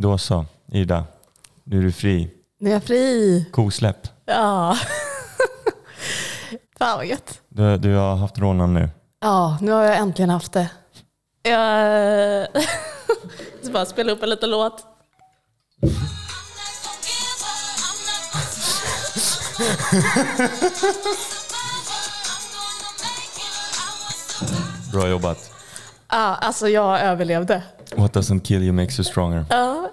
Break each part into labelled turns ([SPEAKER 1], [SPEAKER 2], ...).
[SPEAKER 1] Då så, Ida. Nu är du fri.
[SPEAKER 2] Nu är jag fri.
[SPEAKER 1] Kosläpp.
[SPEAKER 2] Ja. Fan vad gött.
[SPEAKER 1] Du, du har haft rånan nu.
[SPEAKER 2] Ja, nu har jag äntligen haft det. Jag ska bara spela upp en liten låt.
[SPEAKER 1] Bra jobbat.
[SPEAKER 2] Ja, alltså jag överlevde.
[SPEAKER 1] What doesn't kill you makes you stronger.
[SPEAKER 2] Ja.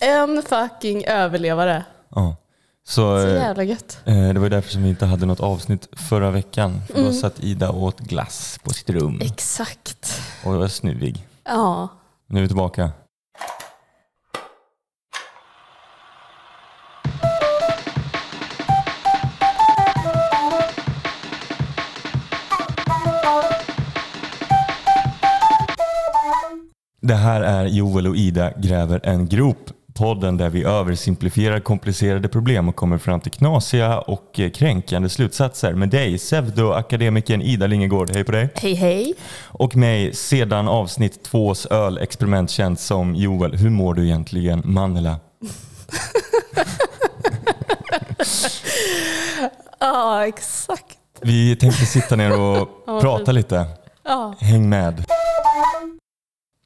[SPEAKER 2] En fucking överlevare.
[SPEAKER 1] Ja. Så,
[SPEAKER 2] Så
[SPEAKER 1] eh,
[SPEAKER 2] jävla gött.
[SPEAKER 1] eh, det var därför som vi inte hade något avsnitt förra veckan. För då satt Ida och åt glass på sitt rum
[SPEAKER 2] Exakt.
[SPEAKER 1] och var snuvig.
[SPEAKER 2] Ja.
[SPEAKER 1] Nu är vi tillbaka. Det här är Joel och Ida gräver en grop. Podden där vi översimplifierar komplicerade problem och kommer fram till knasiga och eh, kränkande slutsatser. Med dig, pseudoakademikern Ida Lingegård. Hej på dig!
[SPEAKER 2] Hej hej.
[SPEAKER 1] Och mig sedan avsnitt tvås ölexperiment känt som Joel. Hur mår du egentligen, Manela?
[SPEAKER 2] Ja, exakt.
[SPEAKER 1] Vi tänkte sitta ner och prata lite. Häng med.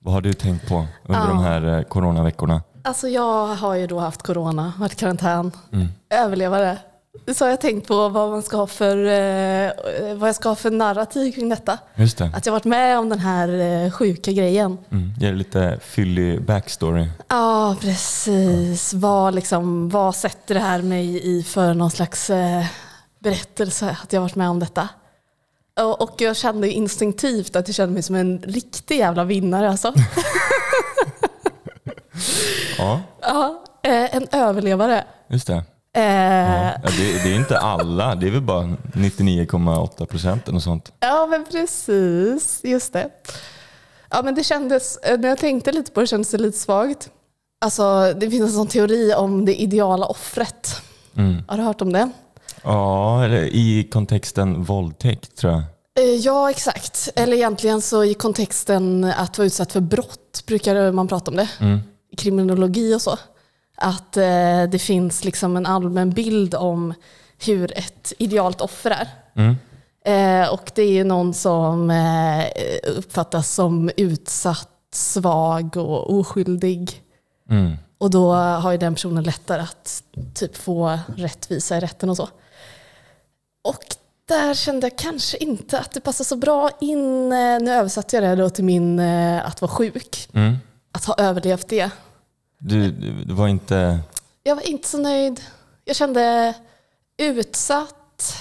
[SPEAKER 1] Vad har du tänkt på under de här eh, coronaveckorna?
[SPEAKER 2] Alltså jag har ju då haft corona, varit i karantän,
[SPEAKER 1] Mm.
[SPEAKER 2] överlevare. Så har jag tänkt på vad, man ska ha för, eh, vad jag ska ha för narrativ kring detta.
[SPEAKER 1] Just det.
[SPEAKER 2] Att jag varit med om den här eh, sjuka grejen.
[SPEAKER 1] Mm. Ge lite fyllig backstory.
[SPEAKER 2] Ja, precis. Vad, liksom, vad sätter det här mig i för någon slags eh, berättelse att jag varit med om detta? Och, och jag kände instinktivt att jag kände mig som en riktig jävla vinnare. Alltså.
[SPEAKER 1] Ja,
[SPEAKER 2] ja, eh, en överlevare.
[SPEAKER 1] just det.
[SPEAKER 2] Eh,
[SPEAKER 1] Ja. Ja, det, det är inte alla, det är väl bara 99,8 procent och sånt.
[SPEAKER 2] Ja, men precis. Just det. Ja, men det kändes, eh, när jag tänkte lite på det kändes det lite svagt. Alltså, det finns en sån teori om det ideala offret.
[SPEAKER 1] Mm.
[SPEAKER 2] Har du hört om det?
[SPEAKER 1] Ja, eller i kontexten våldtäkt tror jag.
[SPEAKER 2] Eh, Ja, exakt. Eller egentligen så i kontexten att vara utsatt för brott brukar man prata om det.
[SPEAKER 1] Mm.
[SPEAKER 2] Kriminologi och så. Att eh, det finns liksom en allmän bild om hur ett idealt offer är.
[SPEAKER 1] Mm.
[SPEAKER 2] Eh, och det är ju någon som eh, uppfattas som utsatt, svag och oskyldig.
[SPEAKER 1] Mm.
[SPEAKER 2] Och då har ju den personen lättare att typ få rättvisa i rätten och så. Och där kände jag kanske inte att det passade så bra in. eh, Nu översatte jag det då till min eh, att vara sjuk.
[SPEAKER 1] Mm.
[SPEAKER 2] Att ha överlevt det.
[SPEAKER 1] Du, du var inte...
[SPEAKER 2] Jag var inte så nöjd. Jag kände utsatt.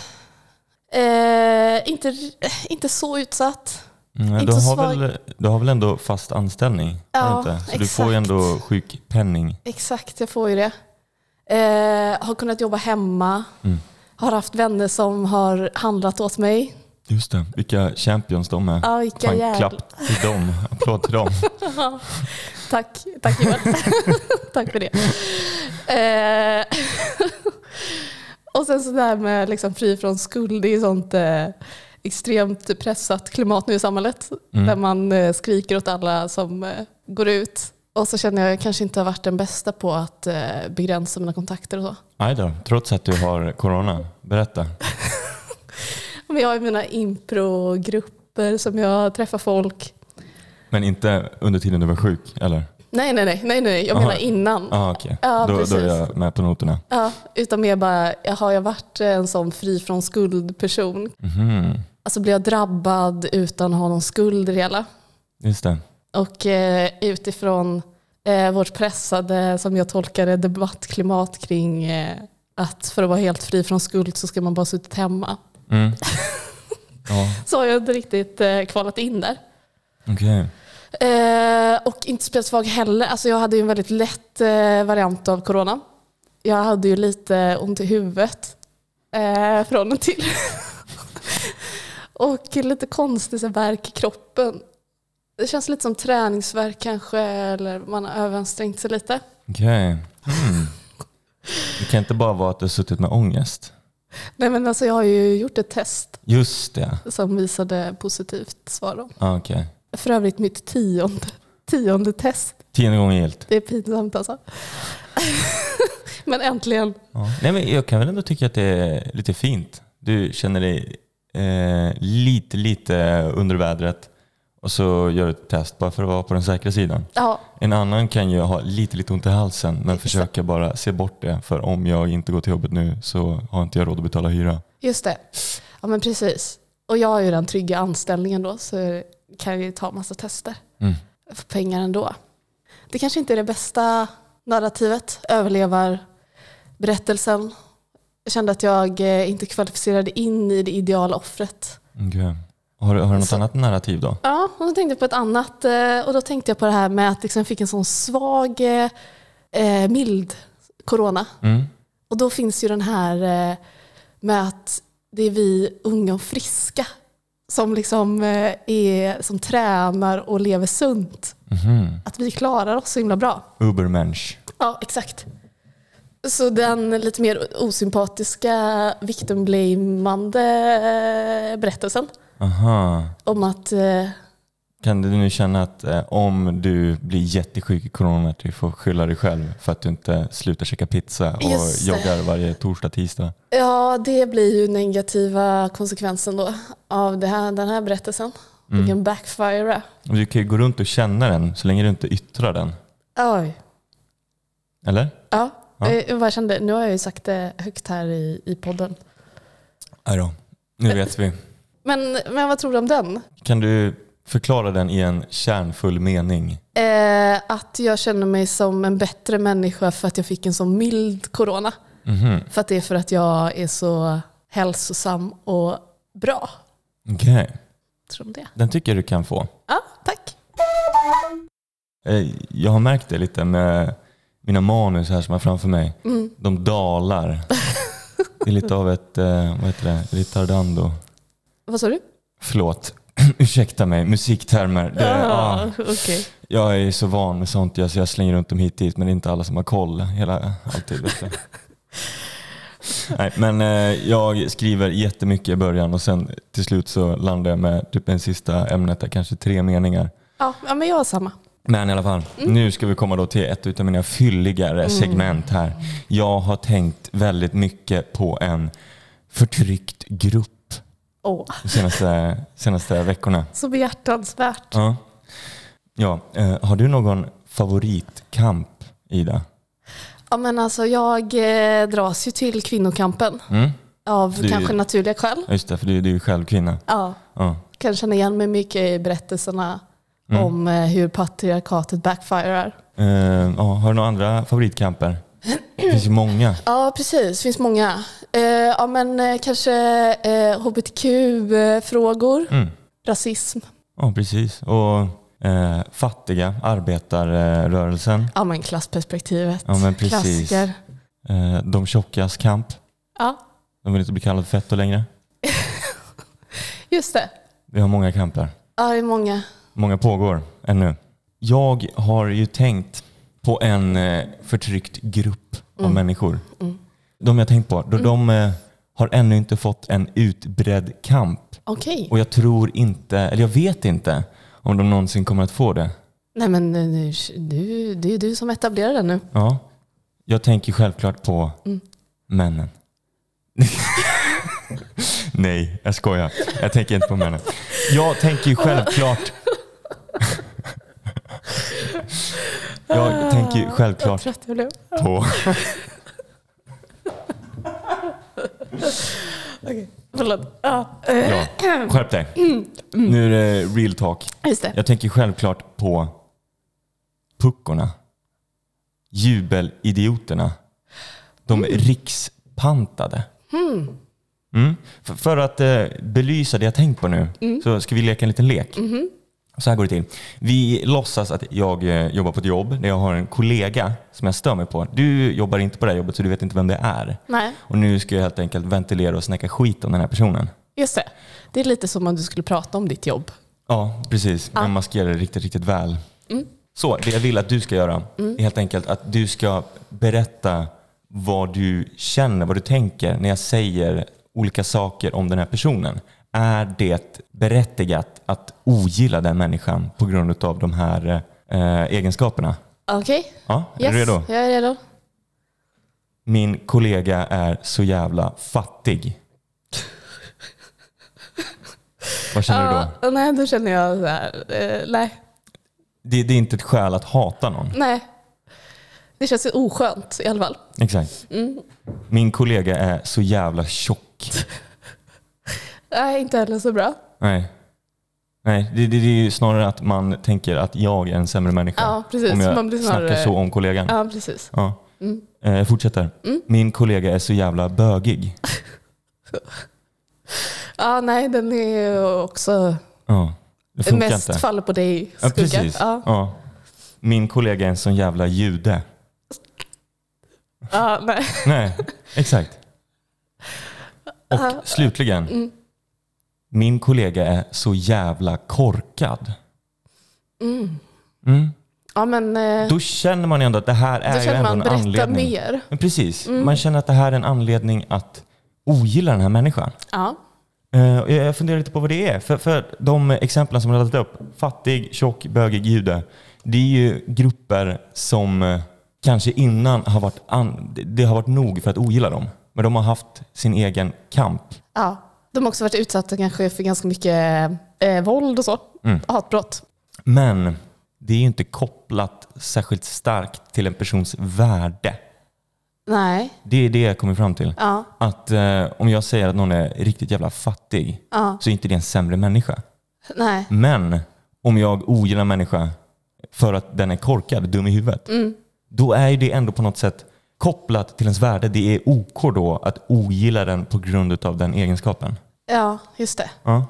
[SPEAKER 2] Eh, inte, inte så utsatt.
[SPEAKER 1] Mm,
[SPEAKER 2] Inte
[SPEAKER 1] du, har
[SPEAKER 2] svag.
[SPEAKER 1] väl, du har väl ändå fast anställning?
[SPEAKER 2] Ja?
[SPEAKER 1] Så du får ju
[SPEAKER 2] exakt.
[SPEAKER 1] ändå sjukpenning.
[SPEAKER 2] Exakt, jag får ju det. Eh, har kunnat jobba hemma.
[SPEAKER 1] Mm.
[SPEAKER 2] Har haft vänner som har handlat åt mig.
[SPEAKER 1] Just det, vilka champions de är.
[SPEAKER 2] Ja, vilka
[SPEAKER 1] Fan,
[SPEAKER 2] jävla-
[SPEAKER 1] klapp till dem. Applåd till dem.
[SPEAKER 2] Tack, tack Joel. tack för det. Eh, och sen så där med liksom fri från skuld, det är sånt eh, extremt pressat klimat nu i samhället.
[SPEAKER 1] Mm.
[SPEAKER 2] Där man eh, skriker åt alla som eh, går ut. Och så känner jag att jag kanske inte har varit den bästa på att eh, begränsa mina kontakter och så.
[SPEAKER 1] Aj då, trots att du har corona. Berätta.
[SPEAKER 2] Men jag har mina improgrupper som jag träffar folk.
[SPEAKER 1] Men inte under tiden du var sjuk, eller?
[SPEAKER 2] Nej, nej, nej, nej, nej. jag
[SPEAKER 1] Aha.
[SPEAKER 2] menar innan.
[SPEAKER 1] Ah, okej.
[SPEAKER 2] Ja,
[SPEAKER 1] då, då är jag med på noterna.
[SPEAKER 2] Ja, utan mer bara, jag har jag varit en sån fri från skuld-person?
[SPEAKER 1] Mhm.
[SPEAKER 2] Alltså blir jag drabbad utan att ha någon skuld i det hela?
[SPEAKER 1] Just det.
[SPEAKER 2] Och eh, utifrån eh, vårt pressade, som jag tolkar det, debattklimat kring eh, att för att vara helt fri från skuld så ska man bara suttit hemma.
[SPEAKER 1] Mm. Ja,
[SPEAKER 2] Så har jag inte riktigt eh, kvalat in där.
[SPEAKER 1] okej.
[SPEAKER 2] Eh, och inte speciellt svag heller. Alltså jag hade ju en väldigt lätt eh, variant av corona. Jag hade ju lite ont i huvudet eh, från och till. och lite konstig värk i kroppen. Det känns lite som träningsvärk kanske, eller man har överansträngt sig lite.
[SPEAKER 1] Okej. Mm. Det kan inte bara vara att du har suttit med ångest.
[SPEAKER 2] Nej men alltså jag har ju gjort ett test
[SPEAKER 1] Just det.
[SPEAKER 2] som visade positivt svar. Då.
[SPEAKER 1] Ah, okej.
[SPEAKER 2] För övrigt mitt tionde tionde test.
[SPEAKER 1] Tionde gången gillt.
[SPEAKER 2] Det är pinsamt alltså. Men äntligen.
[SPEAKER 1] Ja. Nej, men jag kan väl ändå tycka att det är lite fint. Du känner dig eh, lite, lite under vädret och så gör du ett test bara för att vara på den säkra sidan.
[SPEAKER 2] Ja,
[SPEAKER 1] En annan kan ju ha lite, lite ont i halsen men
[SPEAKER 2] Exakt.
[SPEAKER 1] försöka bara se bort det. För om jag inte går till jobbet nu så har inte jag råd att betala hyra.
[SPEAKER 2] just det. Ja men precis. Och jag har ju den trygga anställningen då så kan jag ju ta massa tester.
[SPEAKER 1] Mm.
[SPEAKER 2] För pengar ändå. Det kanske inte är det bästa narrativet. Överlevar berättelsen. Jag kände att jag eh, inte kvalificerade in i det ideala offret.
[SPEAKER 1] Okej. Har, du- har du något
[SPEAKER 2] Så-
[SPEAKER 1] annat narrativ då?
[SPEAKER 2] Ja, och då tänkte jag på ett annat. eh, Och då tänkte jag på det här med att liksom jag fick en sån svag, eh, eh, mild corona.
[SPEAKER 1] Mm.
[SPEAKER 2] Och då finns ju den här eh, med att det är vi unga och friska som, liksom, eh, är, som tränar och lever sunt.
[SPEAKER 1] Mhm.
[SPEAKER 2] Att vi klarar oss så himla bra.
[SPEAKER 1] Ubermensch.
[SPEAKER 2] Ja, exakt. Så den lite mer osympatiska victim-blamande eh, berättelsen
[SPEAKER 1] Aha.
[SPEAKER 2] om att eh,
[SPEAKER 1] Kan du nu känna att eh, om du blir jättesjuk i corona att du får skylla dig själv för att du inte slutar käka pizza och
[SPEAKER 2] Just
[SPEAKER 1] joggar varje torsdag, tisdag?
[SPEAKER 2] Ja, det blir ju negativa konsekvensen då av här, den här berättelsen.
[SPEAKER 1] Mm.
[SPEAKER 2] Det kan backfire.
[SPEAKER 1] Och Du kan ju gå runt och känna den så länge du inte yttrar den.
[SPEAKER 2] Oj.
[SPEAKER 1] Eller?
[SPEAKER 2] Ja,
[SPEAKER 1] Ja.
[SPEAKER 2] Eh, jag bara kände, nu har jag ju sagt det högt här i, i podden.
[SPEAKER 1] Då. Nu vet vi.
[SPEAKER 2] Men, men vad tror du om den?
[SPEAKER 1] Kan du förklara den i en kärnfull mening?
[SPEAKER 2] Eh, att jag känner mig som en bättre människa för att jag fick en så mild corona.
[SPEAKER 1] Mhm.
[SPEAKER 2] För att det är för att jag är så hälsosam och bra.
[SPEAKER 1] Okej.
[SPEAKER 2] Tror det?
[SPEAKER 1] Den tycker jag du kan få.
[SPEAKER 2] Ja, tack.
[SPEAKER 1] Eh, Jag har märkt det lite med mina manus här som har framför mig.
[SPEAKER 2] Mm.
[SPEAKER 1] De dalar. Det är lite av ett, eh, vad heter det, retardando.
[SPEAKER 2] Vad sa du?
[SPEAKER 1] Förlåt, ursäkta mig, musiktermer. Det, ah,
[SPEAKER 2] Ah, okej.
[SPEAKER 1] jag är så van med sånt, jag, så jag slänger runt dem hit dit men det är inte alla som har koll hela, alltid. Nej, men eh, jag skriver jättemycket i början och sen till slut så landar jag med typ en sista ämnet, där, kanske tre meningar.
[SPEAKER 2] Ja, ja, men jag har samma.
[SPEAKER 1] Men i alla fall, nu ska vi komma då till ett av mina fylligare segment här. Jag har tänkt väldigt mycket på en förtryckt grupp
[SPEAKER 2] Åh,
[SPEAKER 1] de senaste, senaste veckorna.
[SPEAKER 2] så behjärtansvärt.
[SPEAKER 1] Ja. Ja, eh, har du någon favoritkamp, Ida?
[SPEAKER 2] Ja, men alltså, jag eh, dras ju till kvinnokampen
[SPEAKER 1] Mm?
[SPEAKER 2] av
[SPEAKER 1] Du-
[SPEAKER 2] kanske naturliga skäl.
[SPEAKER 1] Just det, för du, du är ju själv kvinna.
[SPEAKER 2] Ja,
[SPEAKER 1] Ja.
[SPEAKER 2] kan känna igen mig mycket i berättelserna
[SPEAKER 1] Mm.
[SPEAKER 2] om eh, hur patriarkatet backfirar.
[SPEAKER 1] Eh, ja, har du några andra favoritkamper? Det finns ju många.
[SPEAKER 2] Ja, precis. Det finns många. Eh, ja, men eh, kanske eh, hbtq-frågor,
[SPEAKER 1] Mm.
[SPEAKER 2] rasism.
[SPEAKER 1] Ja, precis. Och eh, fattiga, arbetarrörelsen.
[SPEAKER 2] Ja, men klassperspektivet.
[SPEAKER 1] Ja, men precis.
[SPEAKER 2] Klassiker.
[SPEAKER 1] Eh, de tjockas kamp.
[SPEAKER 2] Ja,
[SPEAKER 1] De vill inte bli kallade fetto längre.
[SPEAKER 2] just det.
[SPEAKER 1] Vi har många kamper.
[SPEAKER 2] Ja, det är många.
[SPEAKER 1] Många pågår ännu. Jag har ju tänkt på en eh, förtryckt grupp av människor. De jag tänkt på, då de eh, har ännu inte fått en utbredd kamp.
[SPEAKER 2] Okej.
[SPEAKER 1] Och jag tror inte, eller jag vet inte om de någonsin kommer att få det.
[SPEAKER 2] Nej, men eh, nu, du, det är du som etablerar den nu.
[SPEAKER 1] Ja. Jag tänker självklart på
[SPEAKER 2] Mm.
[SPEAKER 1] männen. Nej, jag skojar. Jag tänker inte på männen. Jag tänker ju självklart... jag tänker
[SPEAKER 2] Vad
[SPEAKER 1] självklart på...
[SPEAKER 2] Okej, förlåt. Ja.
[SPEAKER 1] Ja, skärp dig. Nu är det real talk.
[SPEAKER 2] Just det.
[SPEAKER 1] Jag tänker självklart på puckorna. Jubelidioterna. De rikspantade. Mm. För, för att eh, belysa det jag tänkt på nu så ska vi leka en liten lek. Så här går det till. Vi låtsas att jag eh, jobbar på ett jobb där jag har en kollega som jag stör mig på. Du jobbar inte på det här jobbet så du vet inte vem det är.
[SPEAKER 2] Nej,
[SPEAKER 1] Och nu ska jag helt enkelt ventilera och snacka skit om den här personen.
[SPEAKER 2] just det. Det är lite som om du skulle prata om ditt jobb.
[SPEAKER 1] Ja, precis. Jag maskerar det riktigt, riktigt väl. Så det jag vill att du ska göra är helt enkelt att du ska berätta vad du känner, vad du tänker när jag säger olika saker om den här personen. Är det berättigat att ogilla den människan på grund av de här eh, egenskaperna.
[SPEAKER 2] Okej,
[SPEAKER 1] Ja, är
[SPEAKER 2] yes,
[SPEAKER 1] du redo?
[SPEAKER 2] jag är redo.
[SPEAKER 1] Min kollega är så jävla fattig. Vad känner du då?
[SPEAKER 2] Ja, nej, då känner jag så här, eh, nej,
[SPEAKER 1] Det, det är inte ett skäl att hata någon.
[SPEAKER 2] nej. Det känns oskönt i alla fall.
[SPEAKER 1] Exakt.
[SPEAKER 2] Mm.
[SPEAKER 1] Min kollega är så jävla tjock.
[SPEAKER 2] Nej, inte heller så bra.
[SPEAKER 1] Nej. Nej, det, det, det är ju snarare att man tänker att jag är en sämre människa.
[SPEAKER 2] Ja, precis.
[SPEAKER 1] Om jag
[SPEAKER 2] Man blir snarare-
[SPEAKER 1] snackar så om kollegan.
[SPEAKER 2] Ja, precis.
[SPEAKER 1] Ja.
[SPEAKER 2] Mm.
[SPEAKER 1] Eh, Jag fortsätter. Min kollega är så jävla bögig.
[SPEAKER 2] Ja, nej, den är ju också
[SPEAKER 1] Ja. Det
[SPEAKER 2] mest
[SPEAKER 1] inte.
[SPEAKER 2] faller på dig
[SPEAKER 1] Ja, precis.
[SPEAKER 2] Ja.
[SPEAKER 1] Ja. Min kollega är en sån jävla jude.
[SPEAKER 2] Ja, nej.
[SPEAKER 1] Nej, exakt. Och
[SPEAKER 2] Ja.
[SPEAKER 1] slutligen.
[SPEAKER 2] Mm.
[SPEAKER 1] Min kollega är så jävla korkad.
[SPEAKER 2] Mm.
[SPEAKER 1] Mm.
[SPEAKER 2] Ja, men eh,
[SPEAKER 1] Då känner man ändå att det här är ju ändå en anledning.
[SPEAKER 2] mer.
[SPEAKER 1] Men precis,
[SPEAKER 2] Mm.
[SPEAKER 1] man känner att det här är en anledning att ogilla den här människan.
[SPEAKER 2] Ja.
[SPEAKER 1] Eh, Jag funderar lite på vad det är. För, för de exemplen som jag radat upp, fattig, tjock, bögig, jude. Det är ju grupper som eh, kanske innan har varit, an, det har varit nog för att ogilla dem. Men de har haft sin egen kamp.
[SPEAKER 2] ja. De har också varit utsatta kanske för ganska mycket eh, våld och så.
[SPEAKER 1] Mm.
[SPEAKER 2] Hatbrott.
[SPEAKER 1] Men det är ju inte kopplat särskilt starkt till en persons värde.
[SPEAKER 2] Nej.
[SPEAKER 1] Det är det jag kommer fram till.
[SPEAKER 2] Ja.
[SPEAKER 1] Att eh, om jag säger att någon är riktigt jävla fattig
[SPEAKER 2] Ja.
[SPEAKER 1] så är inte det en sämre människa.
[SPEAKER 2] Nej.
[SPEAKER 1] Men om jag ogillar en människa för att den är korkad, dum i huvudet,
[SPEAKER 2] Mm.
[SPEAKER 1] då är ju det ändå på något sätt kopplat till ens värde. Det är OK då att ogilla den på grund av den egenskapen.
[SPEAKER 2] Ja, just det.
[SPEAKER 1] Ja.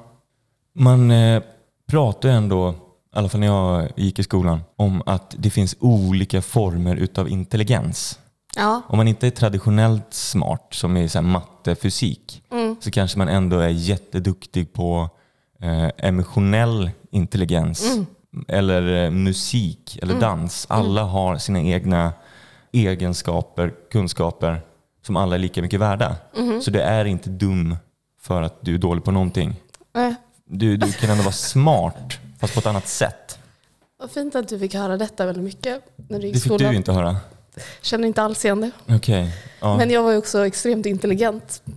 [SPEAKER 1] Man eh, pratar ju ändå, i alla fall när jag gick i skolan, om att det finns olika former utav intelligens.
[SPEAKER 2] Ja.
[SPEAKER 1] Om man inte är traditionellt smart, som i så här matte, fysik,
[SPEAKER 2] Mm.
[SPEAKER 1] så kanske man ändå är jätteduktig på eh, emotionell intelligens.
[SPEAKER 2] Mm.
[SPEAKER 1] Eller eh, musik eller dans. Alla har sina egna egenskaper, kunskaper som alla är lika mycket värda.
[SPEAKER 2] Mm-hmm.
[SPEAKER 1] Så det är inte dum för att du är dålig på någonting.
[SPEAKER 2] Nej.
[SPEAKER 1] Du, du kan ändå vara smart, fast på ett annat sätt.
[SPEAKER 2] Vad fint att du fick höra detta väldigt mycket när du gick
[SPEAKER 1] Det fick
[SPEAKER 2] skolan.
[SPEAKER 1] du inte höra.
[SPEAKER 2] Känner inte alls igen det.
[SPEAKER 1] Okej. Ja.
[SPEAKER 2] Men jag var ju också extremt intelligent.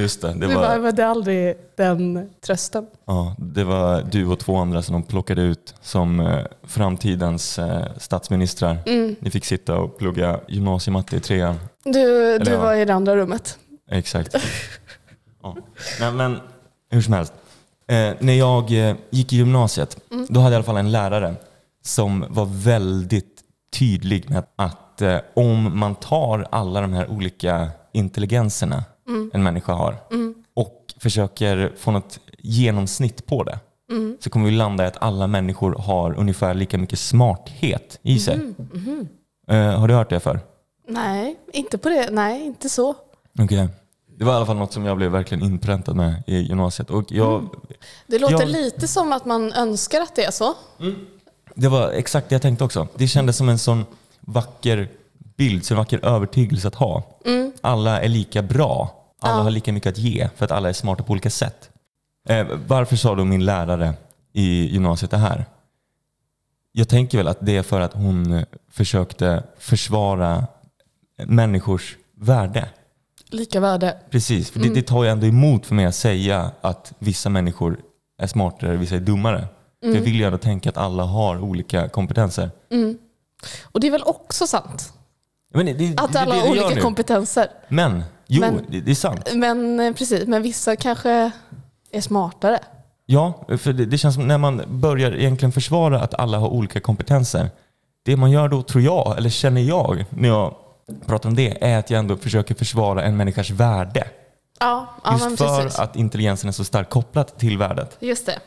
[SPEAKER 1] just det. Det
[SPEAKER 2] var, men det är aldrig den trösten.
[SPEAKER 1] ja, det var du och två andra som de plockade ut som eh, framtidens eh, statsministrar.
[SPEAKER 2] Mm.
[SPEAKER 1] Ni fick sitta och plugga gymnasiematte i trean.
[SPEAKER 2] Du, du
[SPEAKER 1] ja.
[SPEAKER 2] var i det andra rummet.
[SPEAKER 1] Exakt. Ja. Men, men hur som helst. Eh, när jag eh, gick i gymnasiet, då hade jag i alla fall en lärare som var väldigt tydlig med att eh, om man tar alla de här olika intelligenserna en människa har och försöker få något genomsnitt på det så kommer vi landa i att alla människor har ungefär lika mycket smarthet i sig. Eh, har du hört det för?
[SPEAKER 2] Nej, inte på det. Nej, inte så.
[SPEAKER 1] Okej. Det var i alla fall något som jag blev verkligen inpräntad med i gymnasiet. Och jag,
[SPEAKER 2] Det låter
[SPEAKER 1] Jag-
[SPEAKER 2] lite som att man önskar att det är så.
[SPEAKER 1] Det var exakt det jag tänkte också. Det kändes som en sån vacker bild, så en vacker övertygelse att ha. Alla är lika bra. Alla
[SPEAKER 2] Ja.
[SPEAKER 1] har lika mycket att ge för att alla är smarta på olika sätt. Eh, varför sa då min lärare i gymnasiet det här? Jag tänker väl att det är för att hon eh, försökte försvara människors värde.
[SPEAKER 2] Lika värde.
[SPEAKER 1] Precis, för det, det tar ju ändå emot för mig att säga att vissa människor är smartare, vissa är dummare. För jag vill ju ändå tänka att alla har olika kompetenser.
[SPEAKER 2] Och det är väl också sant.
[SPEAKER 1] Men det, det,
[SPEAKER 2] Att alla
[SPEAKER 1] det,
[SPEAKER 2] har olika kompetenser.
[SPEAKER 1] Men, jo,
[SPEAKER 2] Men-
[SPEAKER 1] det, är sant.
[SPEAKER 2] Men eh, precis, men vissa kanske är smartare.
[SPEAKER 1] Ja, för det, känns som när man börjar egentligen försvara att alla har olika kompetenser. Det man gör då, tror jag, eller känner jag, när jag pratar om det, är att jag ändå försöker försvara en människas värde.
[SPEAKER 2] Ja, ja
[SPEAKER 1] Just för
[SPEAKER 2] precis.
[SPEAKER 1] att intelligensen är så starkt kopplat till värdet.
[SPEAKER 2] Just det.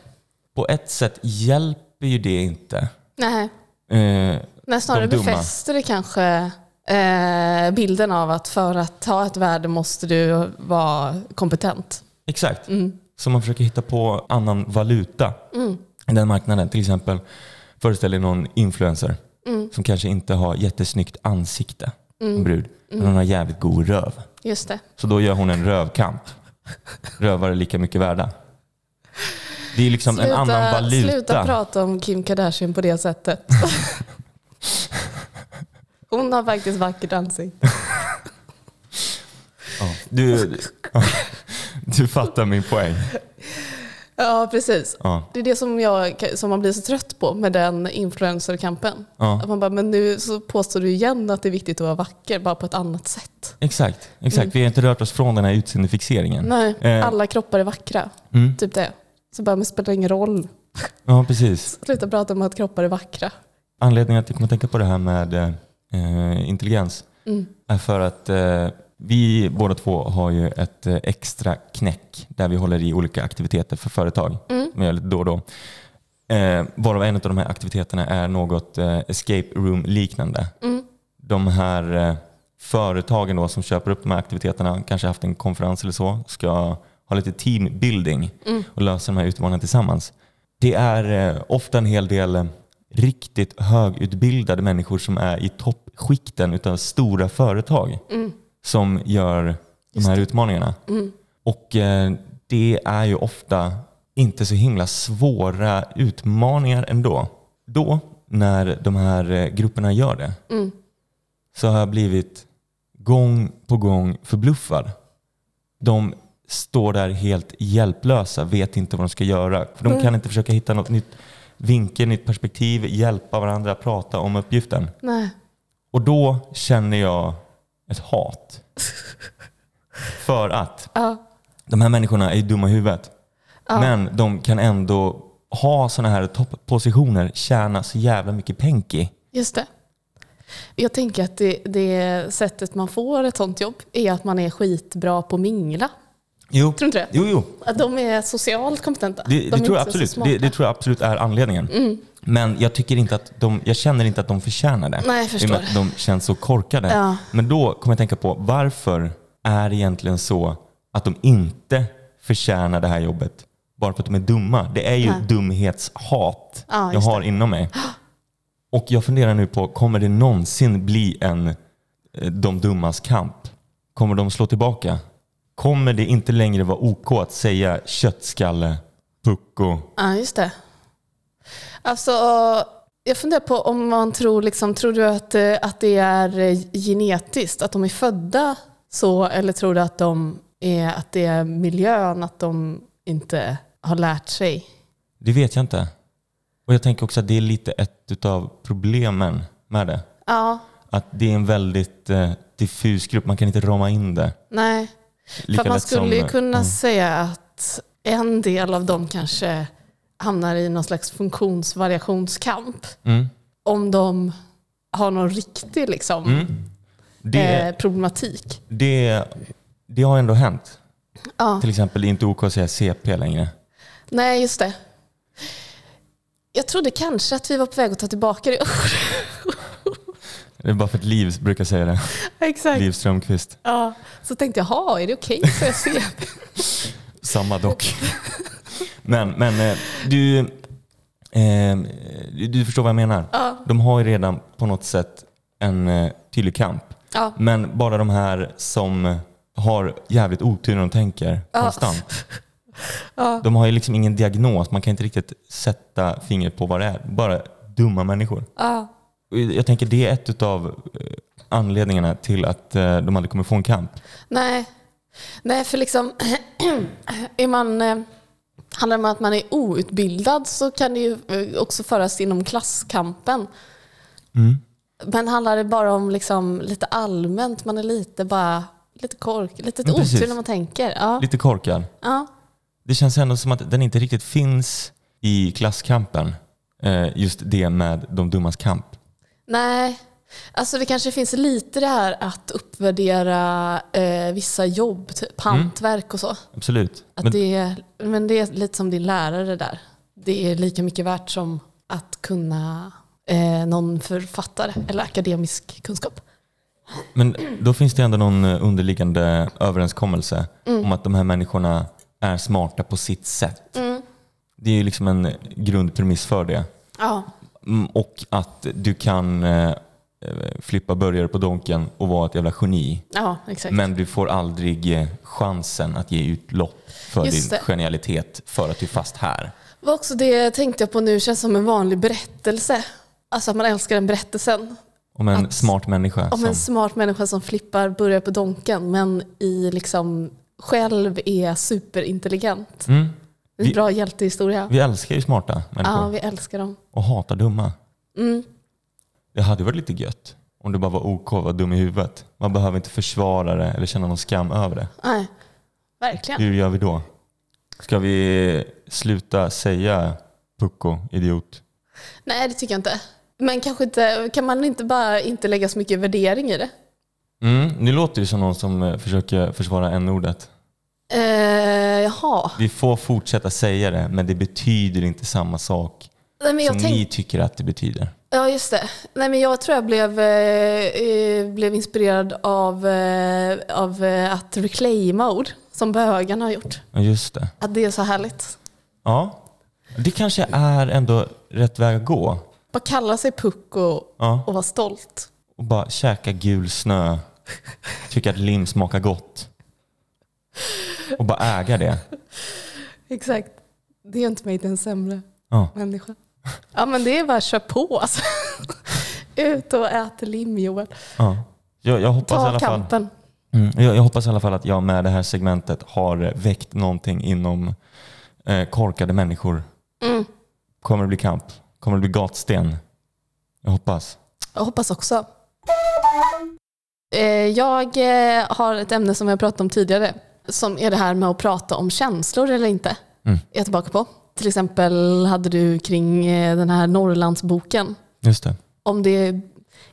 [SPEAKER 1] På ett sätt hjälper ju det inte.
[SPEAKER 2] Nej,
[SPEAKER 1] Eh,
[SPEAKER 2] Nej snarare
[SPEAKER 1] De
[SPEAKER 2] befäster det kanske eh, bilden av att för att ha ett värde måste du vara kompetent.
[SPEAKER 1] exakt.
[SPEAKER 2] Mm.
[SPEAKER 1] Så man försöker hitta på annan valuta i den marknaden. Till exempel föreställ dig någon influencer
[SPEAKER 2] Mm.
[SPEAKER 1] som kanske inte har jättesnyggt ansikte, en brud, men hon har jävligt god röv.
[SPEAKER 2] Just det.
[SPEAKER 1] Så då gör hon en rövkamp. Rövar är lika mycket värda. Det är liksom en annan valuta.
[SPEAKER 2] Sluta prata om Kim Kardashian på det sättet. Hon har faktiskt vackert ansikte.
[SPEAKER 1] Ja, du, du fattar min poäng.
[SPEAKER 2] Ja, precis.
[SPEAKER 1] Ja.
[SPEAKER 2] Det är det som, jag, som man blir så trött på med den influencerkampen.
[SPEAKER 1] Ja.
[SPEAKER 2] Att man bara, men nu så påstår du igen att det är viktigt att vara vacker, bara på ett annat sätt.
[SPEAKER 1] Exakt, exakt. vi har inte rört oss från den här utseendefixeringen.
[SPEAKER 2] Nej,
[SPEAKER 1] Eh.
[SPEAKER 2] alla kroppar är vackra.
[SPEAKER 1] Mm.
[SPEAKER 2] Typ det. Så bara, men spelar ingen roll.
[SPEAKER 1] Ja, precis.
[SPEAKER 2] Sluta prata om att kroppar är vackra.
[SPEAKER 1] Anledningen att jag kommer tänka på det här med eh, intelligens
[SPEAKER 2] Mm.
[SPEAKER 1] är för att eh, vi båda två har ju ett eh, extra knäck där vi håller i olika aktiviteter för företag.
[SPEAKER 2] Mm.
[SPEAKER 1] Vi gör lite då och då. Eh, varav en av de här aktiviteterna är något eh, escape room-liknande.
[SPEAKER 2] Mm.
[SPEAKER 1] De här eh, företagen då som köper upp de här aktiviteterna, kanske haft en konferens eller så, ska ha lite teambuilding
[SPEAKER 2] Mm.
[SPEAKER 1] och lösa de här utmaningarna tillsammans. Det är eh, ofta en hel del eh, riktigt högutbildade människor som är i toppskikten utav stora företag
[SPEAKER 2] Mm.
[SPEAKER 1] som gör de här utmaningarna.
[SPEAKER 2] Mm.
[SPEAKER 1] Och eh, det är ju ofta inte så himla svåra utmaningar ändå. Då, när de här eh, grupperna gör det,
[SPEAKER 2] Mm.
[SPEAKER 1] så har jag blivit gång på gång förbluffad. De står där helt hjälplösa, vet inte vad de ska göra. För de
[SPEAKER 2] Mm.
[SPEAKER 1] kan inte försöka hitta något nytt vinkel, nytt perspektiv, hjälpa varandra, prata om uppgiften.
[SPEAKER 2] Nej.
[SPEAKER 1] Och då känner jag ett hat. För att
[SPEAKER 2] Ja.
[SPEAKER 1] de här människorna är dumma i huvudet.
[SPEAKER 2] Ja.
[SPEAKER 1] Men de kan ändå ha sådana här topppositioner, tjäna så jävla mycket penki.
[SPEAKER 2] Just det. Jag tänker att det, det sättet man får ett sånt jobb är att man är skitbra på mingla.
[SPEAKER 1] Jo,
[SPEAKER 2] Tror du inte det?
[SPEAKER 1] jo, jo.
[SPEAKER 2] Att de är socialt kompetenta.
[SPEAKER 1] Det,
[SPEAKER 2] de
[SPEAKER 1] det, tror jag absolut. Det, det tror jag absolut är anledningen.
[SPEAKER 2] Mm.
[SPEAKER 1] Men jag, tycker inte att de, jag känner inte att de förtjänar det.
[SPEAKER 2] Nej, jag
[SPEAKER 1] I och med
[SPEAKER 2] förstår.
[SPEAKER 1] att de känns så korkade.
[SPEAKER 2] Ja.
[SPEAKER 1] Men då kommer jag tänka på varför är det egentligen så att de inte förtjänar det här jobbet bara för att de är dumma? Det är ju
[SPEAKER 2] Nej.
[SPEAKER 1] dumhetshat
[SPEAKER 2] Ja,
[SPEAKER 1] jag har inom mig. Och jag funderar nu på, kommer det någonsin bli en eh, de dummas kamp? Kommer de slå tillbaka? Kommer det inte längre vara OK att säga köttskalle, pucko?
[SPEAKER 2] Ja, just det. Alltså, jag funderar på om man tror, liksom, tror du att, eh, att det är eh, genetiskt, att de är födda så, eller tror du att, de är, att det är miljön, att de inte har lärt sig?
[SPEAKER 1] Det vet jag inte. Och jag tänker också att det är lite ett av problemen med det.
[SPEAKER 2] Ja,
[SPEAKER 1] Att det är en väldigt eh, diffus grupp, man kan inte rama in det.
[SPEAKER 2] nej. För
[SPEAKER 1] Lika
[SPEAKER 2] man skulle ju
[SPEAKER 1] som,
[SPEAKER 2] kunna
[SPEAKER 1] mm.
[SPEAKER 2] säga att en del av dem kanske hamnar i någon slags funktionsvariationskamp.
[SPEAKER 1] Mm.
[SPEAKER 2] Om de har någon riktig liksom,
[SPEAKER 1] Mm. Det,
[SPEAKER 2] eh, problematik.
[SPEAKER 1] det, det har ändå hänt.
[SPEAKER 2] Ja.
[SPEAKER 1] Till exempel det är inte OK att säga CP längre.
[SPEAKER 2] Nej, just det. Jag trodde kanske att vi var på väg att ta tillbaka det.
[SPEAKER 1] Det är bara för att Liv brukar säga det.
[SPEAKER 2] Exakt.
[SPEAKER 1] Liv Strömqvist.
[SPEAKER 2] Ja. Så tänkte jag, "Ha, är det okej att säga CP?
[SPEAKER 1] Samma dock. men men eh, du, eh, du, du förstår vad jag menar.
[SPEAKER 2] Ja.
[SPEAKER 1] De har ju redan på något sätt en eh, tydlig kamp.
[SPEAKER 2] Ja.
[SPEAKER 1] Men bara de här som har jävligt otur när de tänker
[SPEAKER 2] Ja.
[SPEAKER 1] konstant.
[SPEAKER 2] Ja.
[SPEAKER 1] De har ju liksom ingen diagnos, man kan inte riktigt sätta fingret på vad det är. Bara dumma människor.
[SPEAKER 2] Ja.
[SPEAKER 1] Jag tänker det är ett av anledningarna till att eh, de aldrig kommer få en kamp.
[SPEAKER 2] Nej. Nej, för liksom är man, eh, handlar det om att man är outbildad så kan det ju eh, också föras inom klasskampen.
[SPEAKER 1] Mm.
[SPEAKER 2] Men handlar det bara om liksom lite allmänt, man är lite bara lite kork, lite otur när man tänker. Ja.
[SPEAKER 1] Lite korkad.
[SPEAKER 2] Ja.
[SPEAKER 1] Det känns ändå som att den inte riktigt finns i klasskampen. Eh, Just det med de dummas kamp.
[SPEAKER 2] Nej, alltså det kanske finns lite det här att uppvärdera eh, vissa jobb, typ hantverk och så.
[SPEAKER 1] Absolut.
[SPEAKER 2] Att
[SPEAKER 1] Men,
[SPEAKER 2] det är, men det är lite som din lärare där. Det är lika mycket värt som att kunna eh, någon författare eller akademisk kunskap.
[SPEAKER 1] men då finns det ändå någon eh, underliggande överenskommelse om att de här människorna är smarta på sitt sätt. Det är ju liksom en grundpremiss för det.
[SPEAKER 2] Ja,
[SPEAKER 1] Mm, Och att du kan eh, flippa burgare på Donken och vara ett jävla geni.
[SPEAKER 2] Ja.
[SPEAKER 1] Men du får aldrig eh, chansen att ge utlopp för
[SPEAKER 2] Just
[SPEAKER 1] din
[SPEAKER 2] det.
[SPEAKER 1] genialitet för att du är fast här.
[SPEAKER 2] Var också det tänkte jag på nu, känns som en vanlig berättelse. Alltså att man älskar den berättelsen.
[SPEAKER 1] Om en
[SPEAKER 2] Att-
[SPEAKER 1] smart människa.
[SPEAKER 2] Om
[SPEAKER 1] som,
[SPEAKER 2] en smart människa som flippar börjar på Donken men i liksom själv är superintelligent.
[SPEAKER 1] mm, Vi-
[SPEAKER 2] bra hjältehistoria.
[SPEAKER 1] vi älskar ju smarta människor
[SPEAKER 2] Ja, vi älskar dem.
[SPEAKER 1] och hatar dumma.
[SPEAKER 2] Mm.
[SPEAKER 1] Det hade varit lite gött om du bara var OK och var dum i huvudet. Man behöver inte försvara det eller känna någon skam över det.
[SPEAKER 2] Nej, verkligen.
[SPEAKER 1] Hur gör vi då? Ska vi sluta säga pucko, idiot?
[SPEAKER 2] Nej, det tycker jag inte. Men kanske inte, kan man inte bara inte lägga så mycket värdering i det?
[SPEAKER 1] Mm, nu låter det som någon som eh, försöker försvara n-ordet.
[SPEAKER 2] Eh, jaha.
[SPEAKER 1] Vi får fortsätta säga det, men det betyder inte samma sak
[SPEAKER 2] Nej,
[SPEAKER 1] som
[SPEAKER 2] tänk,
[SPEAKER 1] ni tycker att det betyder.
[SPEAKER 2] Ja, just det. Nej, men jag tror jag blev, eh, eh, blev inspirerad av, eh, av eh, att reclaima ord som bögarna har gjort.
[SPEAKER 1] Ja, just det.
[SPEAKER 2] Att det är så härligt.
[SPEAKER 1] Ja, det kanske är ändå rätt väg att gå.
[SPEAKER 2] Bara kalla sig pucko
[SPEAKER 1] Ja,
[SPEAKER 2] och vara stolt.
[SPEAKER 1] och bara käka gul snö, tycka att lim smakar gott. Och bara äga det.
[SPEAKER 2] Exakt. Det gör inte mig till en sämre
[SPEAKER 1] Ja.
[SPEAKER 2] människa. Ja, men det är bara att köra på alltså. Ut och ät lim Joel.
[SPEAKER 1] Ja. Jag, jag, hoppas i
[SPEAKER 2] Ta
[SPEAKER 1] alla fall,
[SPEAKER 2] kampen.
[SPEAKER 1] mm, jag, jag hoppas i alla fall att jag med det här segmentet har väckt någonting inom eh, korkade människor.
[SPEAKER 2] Mm.
[SPEAKER 1] Kommer det bli kamp? Kommer det bli gatsten? Jag hoppas.
[SPEAKER 2] Jag hoppas också. Eh, Jag eh, har ett ämne som jag pratat om tidigare. Som är det här med att prata om känslor eller inte.
[SPEAKER 1] Mm.
[SPEAKER 2] Är jag tillbaka på. Till exempel hade du kring eh, den här Norrlandsboken.
[SPEAKER 1] Just det.
[SPEAKER 2] Om det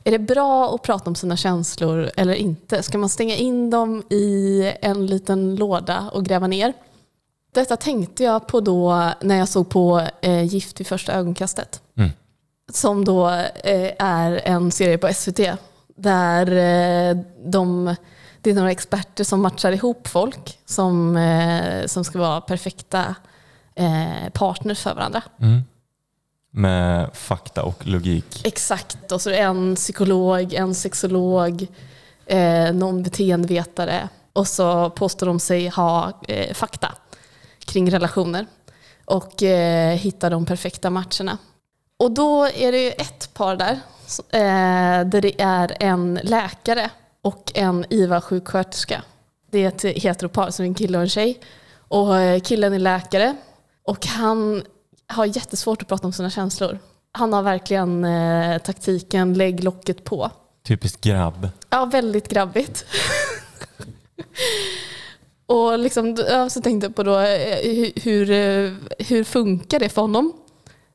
[SPEAKER 2] är det bra att prata om sina känslor eller inte? Ska man stänga in dem i en liten låda och gräva ner? Detta tänkte jag på då när jag såg på eh, Gift vid första ögonkastet.
[SPEAKER 1] Mm.
[SPEAKER 2] Som då eh, är en serie på SVT där eh, de, det är några experter som matchar ihop folk som, eh, som ska vara perfekta eh, partners för varandra.
[SPEAKER 1] Mm. Med fakta och logik.
[SPEAKER 2] Exakt, och så är det en psykolog, en sexolog, eh, någon beteendevetare och så påstår de sig ha eh, fakta kring relationer och eh, hittar de perfekta matcherna. Och då är det ett par där eh, där det är en läkare och en IVA-sjuksköterska. Det är ett heteropar, är en kille och en tjej. Och eh, killen är läkare och han har jättesvårt att prata om sina känslor. Han har verkligen eh, taktiken lägg locket på.
[SPEAKER 1] Typiskt grabb.
[SPEAKER 2] Ja, väldigt grabbigt. och liksom, så tänkte jag på då, eh, hur, hur, eh, hur funkar det för honom?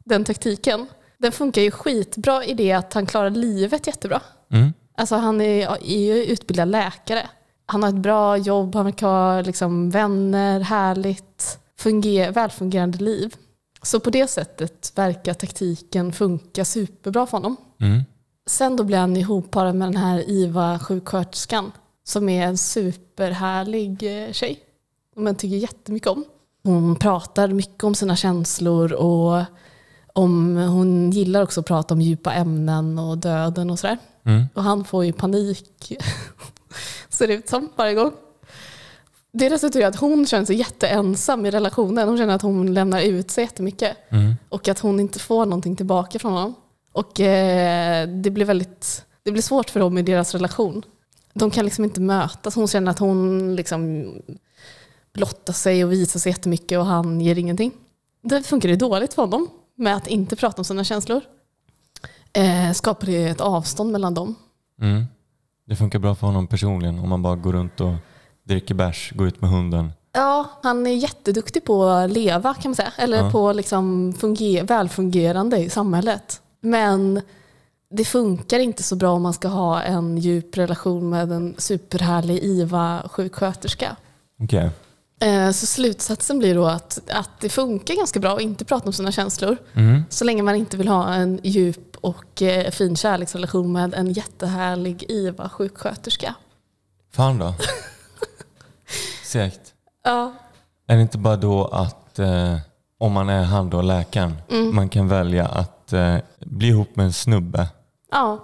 [SPEAKER 2] Den taktiken. Den funkar ju skitbra i det att han klarar livet jättebra.
[SPEAKER 1] Mm.
[SPEAKER 2] Alltså han är, är ju utbildad läkare. Han har ett bra jobb, han verkar ha liksom vänner, härligt, funger, välfungerande liv. Så på det sättet verkar taktiken funka superbra för honom.
[SPEAKER 1] Mm.
[SPEAKER 2] Sen då blir han ihopparad med den här IVA-sjuksköterskan som är en superhärlig eh, tjej. Som jag tycker jättemycket om. Hon pratar mycket om sina känslor och om, hon gillar också att prata om djupa ämnen och döden och sådär.
[SPEAKER 1] Mm.
[SPEAKER 2] Och han får ju panik, ser det ut som, varje gång. Det resulterar i att hon känner sig jätteensam i relationen. Hon känner att hon lämnar ut sig jättemycket.
[SPEAKER 1] Mm.
[SPEAKER 2] Och att hon inte får någonting tillbaka från honom. Och eh, det blir väldigt det blir svårt för dem i deras relation. De kan liksom inte mötas. Hon känner att hon liksom blottar sig och visar sig jättemycket och han ger ingenting. Det funkar det dåligt för honom med att inte prata om sina känslor. Eh, skapar det ett avstånd mellan dem.
[SPEAKER 1] Mm. Det funkar bra för honom personligen om man bara går runt och dricker bärs, går ut med hunden.
[SPEAKER 2] Ja, han är jätteduktig på att leva kan man säga. Eller
[SPEAKER 1] Ja.
[SPEAKER 2] på liksom funger- välfungerande i samhället. Men det funkar inte så bra om man ska ha en djup relation med en superhärlig IVA-sjuksköterska.
[SPEAKER 1] Okej.
[SPEAKER 2] Eh, Så slutsatsen blir då att, att det funkar ganska bra att inte prata om sina känslor.
[SPEAKER 1] Mm.
[SPEAKER 2] Så länge man inte vill ha en djup och eh, fin kärleksrelation med en jättehärlig IVA-sjuksköterska.
[SPEAKER 1] Fan då. Segt.
[SPEAKER 2] Ja,
[SPEAKER 1] Är det inte bara då att eh, om man är han då, läkaren,
[SPEAKER 2] Mm.
[SPEAKER 1] man kan välja att eh, bli ihop med en snubbe,
[SPEAKER 2] ja,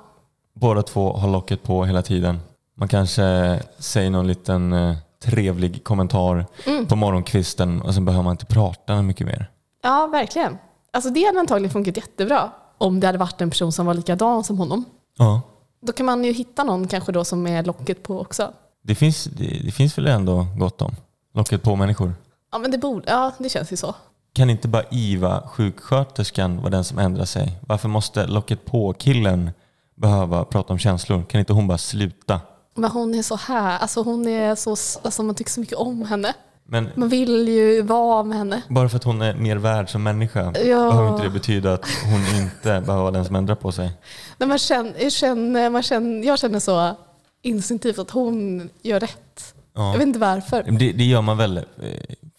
[SPEAKER 1] Båda två har locket på hela tiden. Man kanske säger någon liten eh, trevlig kommentar
[SPEAKER 2] Mm.
[SPEAKER 1] på morgonkvisten och sen behöver man inte prata mycket mer.
[SPEAKER 2] Ja, verkligen. Alltså det hade antagligen funkat jättebra om det hade varit en person som var likadan som honom.
[SPEAKER 1] Ja.
[SPEAKER 2] Då kan man ju hitta någon kanske då som är locket på också.
[SPEAKER 1] Det finns, det, det finns väl ändå gott om locket på människor.
[SPEAKER 2] Ja, men det borde, ja, det känns ju så.
[SPEAKER 1] Kan inte bara Iva, sjuksköterskan, vara den som ändrar sig? Varför måste locket på-killen behöva prata om känslor? Kan inte hon bara sluta?
[SPEAKER 2] Men hon är så här, alltså hon är så, alltså man tycker så mycket om henne.
[SPEAKER 1] Men
[SPEAKER 2] Man vill ju vara med henne.
[SPEAKER 1] bara för att hon är mer värd som människa
[SPEAKER 2] Ja.
[SPEAKER 1] behöver inte det betyda att hon inte behöver vara den som ändrar på sig.
[SPEAKER 2] Nej, man känner, jag, känner, man känner, jag känner så instinktivt att hon gör rätt.
[SPEAKER 1] Ja.
[SPEAKER 2] Jag vet inte varför.
[SPEAKER 1] Det, det gör man väl eh,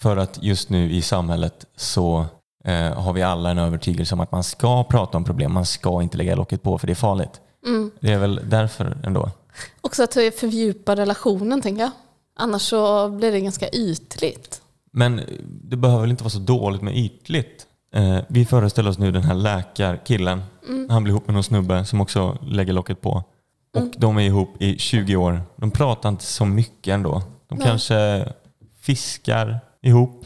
[SPEAKER 1] för att just nu i samhället så eh, har vi alla en övertygelse om att man ska prata om problem. Man ska inte lägga locket på för det är farligt.
[SPEAKER 2] Mm.
[SPEAKER 1] Det är väl därför ändå.
[SPEAKER 2] Också att fördjupa relationen tänker jag. Annars så blir det ganska ytligt.
[SPEAKER 1] Men det behöver väl inte vara så dåligt med ytligt. Eh, vi föreställer oss nu den här läkarkillen. Han blir ihop med någon snubbe som också lägger locket på. Och de är ihop i 20 år. De pratar inte så mycket ändå. De
[SPEAKER 2] Nej.
[SPEAKER 1] kanske fiskar ihop,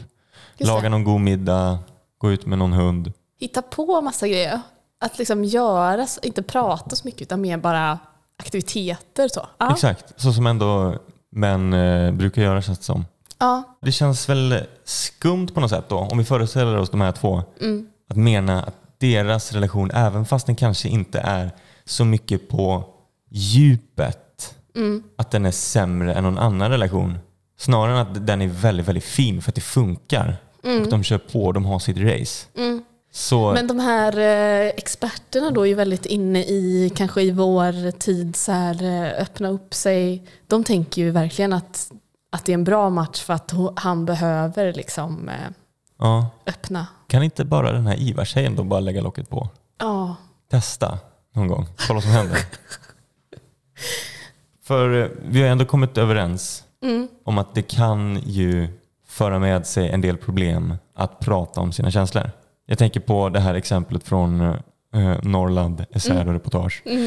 [SPEAKER 2] Just
[SPEAKER 1] lagar
[SPEAKER 2] det.
[SPEAKER 1] någon god middag, går ut med någon hund.
[SPEAKER 2] Hitta på massa grejer. Att liksom göra, inte prata så mycket utan mer bara aktiviteter. Så. Ja.
[SPEAKER 1] Exakt, så som ändå män eh, brukar göra känns det som.
[SPEAKER 2] Ja.
[SPEAKER 1] Det känns väl skumt på något sätt då, om vi föreställer oss de här två,
[SPEAKER 2] Mm.
[SPEAKER 1] att mena att deras relation, även fast den kanske inte är så mycket på djupet,
[SPEAKER 2] Mm.
[SPEAKER 1] att den är sämre än någon annan relation. Snarare än att den är väldigt, väldigt fin för att det funkar. Och de kör på, de har sitt race. Så
[SPEAKER 2] Men de här eh, experterna då är ju väldigt inne i, kanske i vår tid, så här, eh, öppna upp sig. De tänker ju verkligen att, att det är en bra match för att han behöver liksom eh,
[SPEAKER 1] ja,
[SPEAKER 2] öppna.
[SPEAKER 1] kan inte bara den här Ivar-tjejen då bara lägga locket på?
[SPEAKER 2] Ja,
[SPEAKER 1] Testa någon gång, kolla vad som händer. För vi har ändå kommit överens
[SPEAKER 2] mm.
[SPEAKER 1] om att det kan ju föra med sig en del problem att prata om sina känslor. Jag tänker på det här exemplet från eh, Norrland, essäer och reportage.
[SPEAKER 2] Mm.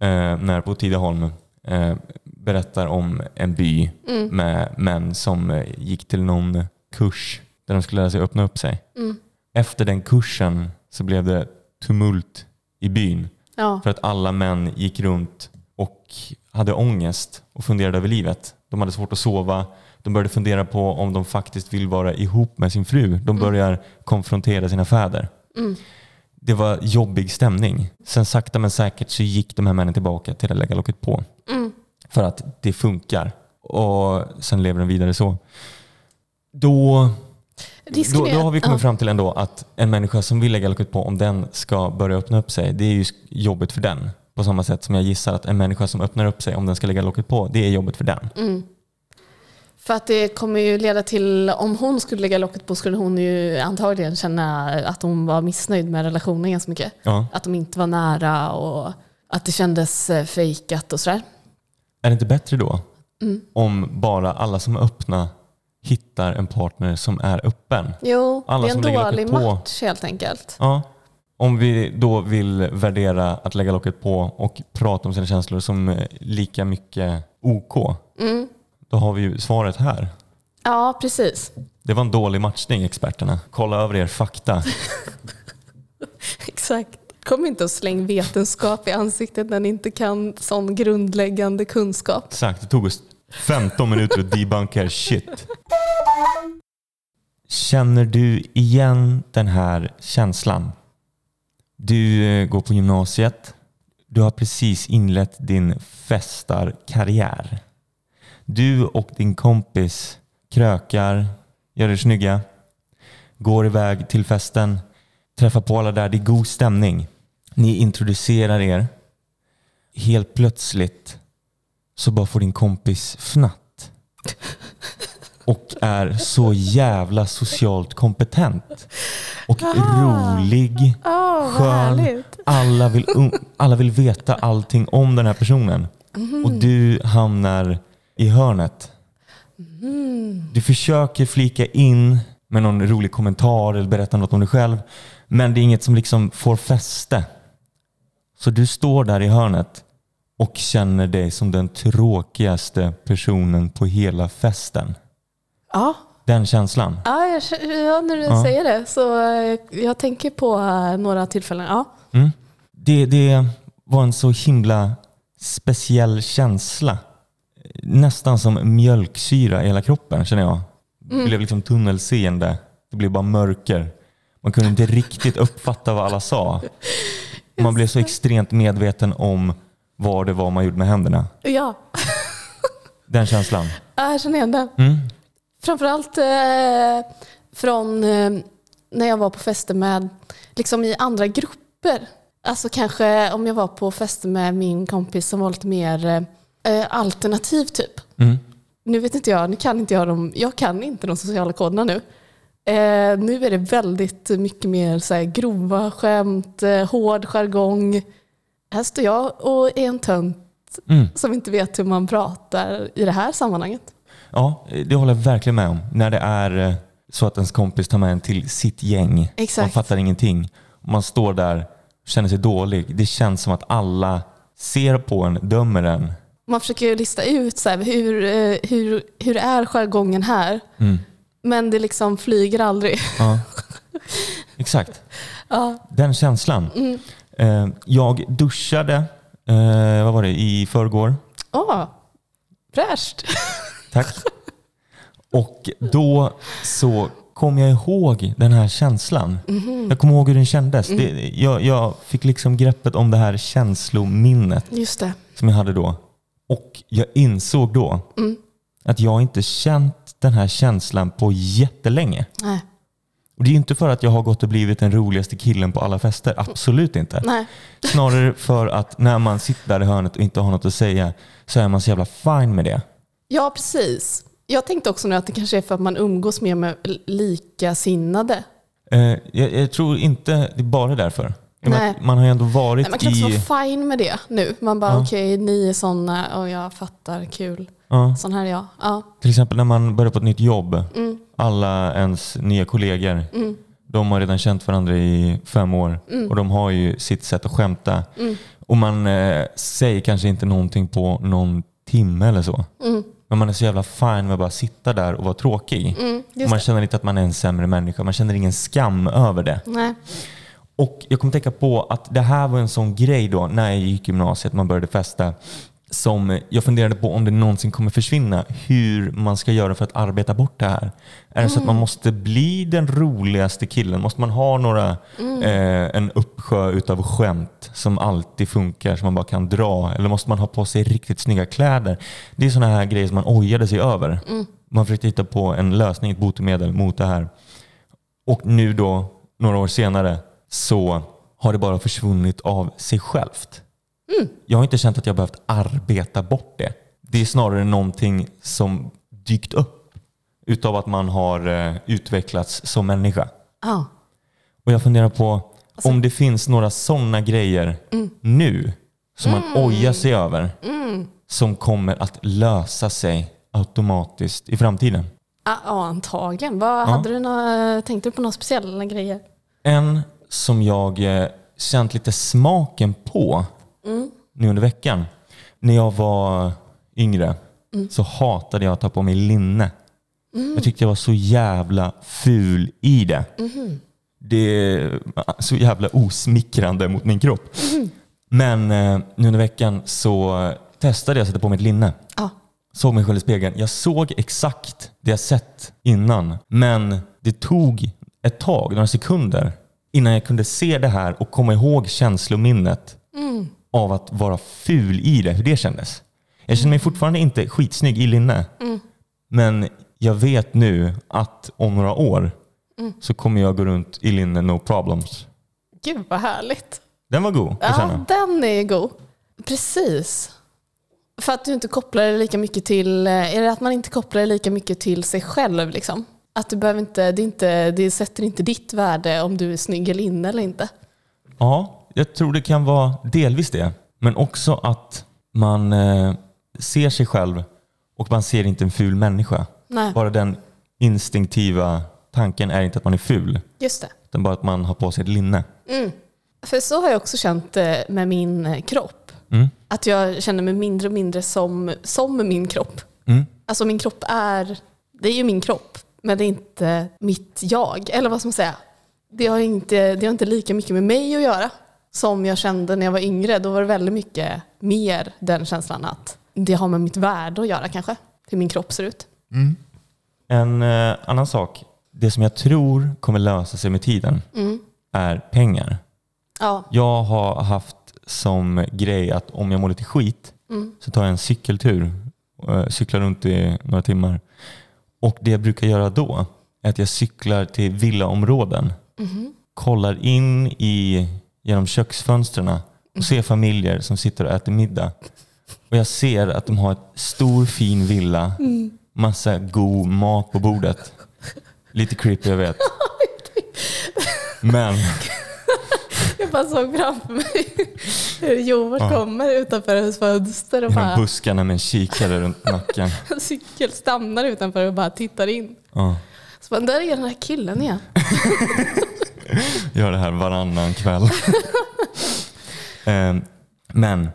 [SPEAKER 1] Eh, när på Tidaholm eh, berättar om en by
[SPEAKER 2] Mm.
[SPEAKER 1] med män som eh, gick till någon kurs där de skulle lära sig öppna upp sig.
[SPEAKER 2] Mm.
[SPEAKER 1] Efter den kursen så blev det tumult i byn
[SPEAKER 2] ja.
[SPEAKER 1] för att alla män gick runt och hade ångest och funderade över livet. De hade svårt att sova. De började fundera på om de faktiskt vill vara ihop med sin fru. De börjar konfrontera sina fäder.
[SPEAKER 2] Mm.
[SPEAKER 1] Det var jobbig stämning. Sen sakta men säkert så gick de här männen tillbaka till att lägga locket på.
[SPEAKER 2] Mm.
[SPEAKER 1] För att det funkar. Och sen lever de vidare så. Då, då, då har vi kommit fram till ändå att en människa som vill lägga locket på, om den ska börja öppna upp sig, det är ju jobbet för den. På samma sätt som jag gissar att en människa som öppnar upp sig, om den ska lägga locket på, det är jobbet för den.
[SPEAKER 2] Mm. För att det kommer ju leda till, om hon skulle lägga locket på skulle hon ju antagligen känna att hon var missnöjd med relationen ganska mycket.
[SPEAKER 1] Ja.
[SPEAKER 2] Att de inte var nära och att det kändes eh, fejkat och sådär.
[SPEAKER 1] Är det inte bättre då
[SPEAKER 2] Mm.
[SPEAKER 1] om bara alla som är öppna hittar en partner som är öppen?
[SPEAKER 2] Jo,
[SPEAKER 1] Alla
[SPEAKER 2] det är en dålig
[SPEAKER 1] på.
[SPEAKER 2] match helt enkelt.
[SPEAKER 1] Ja. Om vi då vill värdera att lägga locket på och prata om sina känslor som eh, lika mycket OK,
[SPEAKER 2] Mm.
[SPEAKER 1] Då har vi ju svaret här.
[SPEAKER 2] Ja, precis.
[SPEAKER 1] Det var en dålig matchning experterna. Kolla över er fakta.
[SPEAKER 2] Exakt. Kom inte och släng vetenskap i ansiktet när ni inte kan sån grundläggande kunskap.
[SPEAKER 1] Exakt, det tog oss 15 minuter att debunka er shit. Känner du igen den här känslan? Du eh, går på gymnasiet. Du har precis inlett din festarkarriär. Du och din kompis krökar, gör er snygga, går iväg till festen, träffar på alla där. Det är god stämning. Ni introducerar er. Helt plötsligt så bara får din kompis fnatt. Och är så jävla socialt kompetent. Och rolig,
[SPEAKER 2] Åh, vad
[SPEAKER 1] skön. Alla vill, un- alla vill veta allting om den här personen. Och du hamnar i hörnet. Du försöker flika in med någon rolig kommentar eller berätta något om dig själv. Men det är inget som liksom får fäste. Så du står där i hörnet och känner dig som den tråkigaste personen på hela festen.
[SPEAKER 2] Ja,
[SPEAKER 1] Den känslan.
[SPEAKER 2] ja, jag, ja när du
[SPEAKER 1] Ja.
[SPEAKER 2] säger det så eh, jag tänker på eh, några tillfällen. Ja.
[SPEAKER 1] Mm. Det, det var en så himla speciell känsla. Nästan som mjölksyra i hela kroppen känner jag. Det blev liksom tunnelseende. Det blev bara mörker. Man kunde inte riktigt uppfatta vad alla sa. Man blev så extremt medveten om vad det var man gjorde med händerna.
[SPEAKER 2] ja,
[SPEAKER 1] Den känslan.
[SPEAKER 2] Ja, jag känner igen det.
[SPEAKER 1] Mm.
[SPEAKER 2] Framförallt eh, från eh, när jag var på fester med, liksom i andra grupper. Alltså kanske om jag var på fester med min kompis som var lite mer eh, alternativ typ.
[SPEAKER 1] Mm.
[SPEAKER 2] Nu vet inte jag, nu kan inte jag de, jag kan inte de sociala koderna nu. Eh, nu är det väldigt mycket mer så här, grova skämt, eh, hård jargong. Här står jag och är en tönt
[SPEAKER 1] Mm.
[SPEAKER 2] som inte vet hur man pratar i det här sammanhanget.
[SPEAKER 1] Ja, det håller jag verkligen med om. När det är eh, så att ens kompis tar med en till sitt gäng.
[SPEAKER 2] Exakt.
[SPEAKER 1] Man fattar ingenting. Man står där och känner sig dålig. Det känns som att alla ser på en, dömer en.
[SPEAKER 2] Man försöker lista ut så här, hur, eh, hur, hur är jargongen här.
[SPEAKER 1] Mm.
[SPEAKER 2] Men det liksom flyger aldrig.
[SPEAKER 1] Ja. Exakt.
[SPEAKER 2] Ja.
[SPEAKER 1] Den känslan. Eh, Jag duschade, eh, vad var det, i förrgår.
[SPEAKER 2] Åh, fräscht.
[SPEAKER 1] Tack. Och då så kom jag ihåg den här känslan. Jag kommer ihåg hur den kändes. Det, jag, jag fick liksom greppet om det här känslominnet
[SPEAKER 2] Just det.
[SPEAKER 1] som jag hade då. Och jag insåg då att jag inte känt den här känslan på jättelänge.
[SPEAKER 2] Nej.
[SPEAKER 1] Och det är inte för att jag har gått och blivit den roligaste killen på alla fester. Absolut inte.
[SPEAKER 2] Nej.
[SPEAKER 1] Snarare för att när man sitter där i hörnet och inte har något att säga så är man så jävla fine med det.
[SPEAKER 2] Ja, precis. Jag tänkte också nu att det kanske är för att man umgås mer med likasinnade.
[SPEAKER 1] Eh, jag, jag tror inte det är bara därför.
[SPEAKER 2] Nej.
[SPEAKER 1] Man har ju ändå varit
[SPEAKER 2] Nej, man kan
[SPEAKER 1] i...
[SPEAKER 2] vara fine med det nu. Man bara
[SPEAKER 1] Ja.
[SPEAKER 2] okej, ni är sådana och jag fattar, kul.
[SPEAKER 1] Ja,
[SPEAKER 2] Sån här är jag. Ja.
[SPEAKER 1] till exempel när man börjar på ett nytt jobb.
[SPEAKER 2] Mm.
[SPEAKER 1] Alla ens nya kollegor. De har redan känt varandra i fem år
[SPEAKER 2] Mm.
[SPEAKER 1] och de har ju sitt sätt att skämta. Och man eh, säger kanske inte någonting på någon timme eller så.
[SPEAKER 2] Mm.
[SPEAKER 1] Men man är så jävla fine med att bara sitta där och vara tråkig.
[SPEAKER 2] Mm,
[SPEAKER 1] man
[SPEAKER 2] det.
[SPEAKER 1] känner inte att man är en sämre människa. Man känner ingen skam över det.
[SPEAKER 2] Nej.
[SPEAKER 1] Och jag kommer tänka på att det här var en sån grej då när jag gick i gymnasiet, man började festa, som jag funderade på om det någonsin kommer försvinna. Hur man ska göra för att arbeta bort det här. Är det så att man måste bli den roligaste killen? Måste man ha några, eh, en uppsjö utav skämt som alltid funkar, som man bara kan dra? Eller måste man ha på sig riktigt snygga kläder? Det är sådana här grejer som man ojade sig över. Man försökte hitta på en lösning, ett botemedel mot det här. Och nu då, några år senare, så har det bara försvunnit av sig självt. Jag har inte känt att jag behövt arbeta bort det. Det är snarare någonting som dykt upp utav att man har eh, utvecklats som människa.
[SPEAKER 2] Ja.
[SPEAKER 1] Och jag funderar på om det finns några sådana grejer nu som man ojar sig över som kommer att lösa sig automatiskt i framtiden.
[SPEAKER 2] Ja, ja, antagligen. Vad, hade du några, tänkte du på några speciella grejer?
[SPEAKER 1] En som jag eh, känt lite smaken på nu under veckan. När jag var yngre så hatade jag att ta på mig linne. Jag tyckte jag var så jävla ful i det. Det är så jävla osmickrande mot min kropp. Men eh, nu under veckan så testade jag att sätta på mig ett linne.
[SPEAKER 2] Ja.
[SPEAKER 1] Såg mig själv i spegeln. Jag såg exakt det jag sett innan. Men det tog ett tag, några sekunder, innan jag kunde se det här och komma ihåg känslominnet av att vara ful i det. Hur det kändes. Jag känner mig fortfarande inte skitsnygg i linne. Men jag vet nu att om några år så kommer jag gå runt i linne no problems.
[SPEAKER 2] Gud vad härligt.
[SPEAKER 1] Den var god att
[SPEAKER 2] Ja, den är god. Precis. För att du inte kopplar det lika mycket till, eh, är det att man inte kopplar det lika mycket till sig själv liksom? Att du behöver inte, det, inte, det sätter inte ditt värde om du är snygg eller inne eller inte.
[SPEAKER 1] Ja, jag tror det kan vara delvis det. Men också att man eh, ser sig själv och man ser inte en ful människa.
[SPEAKER 2] Nej,
[SPEAKER 1] Bara den instinktiva tanken är inte att man är ful,
[SPEAKER 2] just det.
[SPEAKER 1] utan bara att man har på sig ett linne.
[SPEAKER 2] För så har jag också känt eh, med min eh, kropp.
[SPEAKER 1] Mm.
[SPEAKER 2] Att jag känner mig mindre och mindre som, som min kropp.
[SPEAKER 1] Mm.
[SPEAKER 2] Alltså min kropp är, det är ju min kropp, men det är inte mitt jag. Eller vad ska man säga? Det har inte, det har inte lika mycket med mig att göra som jag kände när jag var yngre. Då var det väldigt mycket mer den känslan att det har med mitt värde att göra kanske. Hur min kropp ser ut.
[SPEAKER 1] En eh, annan sak, det som jag tror kommer lösa sig med tiden
[SPEAKER 2] Mm.
[SPEAKER 1] är pengar.
[SPEAKER 2] Ja.
[SPEAKER 1] Jag har haft som grej att om jag mår lite skit
[SPEAKER 2] Mm.
[SPEAKER 1] så tar jag en cykeltur. eh, Cyklar runt i några timmar. Och det jag brukar göra då är att jag cyklar till villaområden.
[SPEAKER 2] Mhm.
[SPEAKER 1] Kollar in i, genom köksfönstren och ser familjer som sitter och äter middag. Och jag ser att de har ett stor fin villa, massa god mat på bordet. Lite creepy jag vet. Men
[SPEAKER 2] Jag bara såg framför mig hur Joel kommer utanför hennes fönster och bara
[SPEAKER 1] buskarna med en kikare runt nacken.
[SPEAKER 2] cykel stannar utanför och bara tittar in.
[SPEAKER 1] Ja.
[SPEAKER 2] Så bara, där är den här killen igen.
[SPEAKER 1] Gör det här varannan kväll. Ehm, Men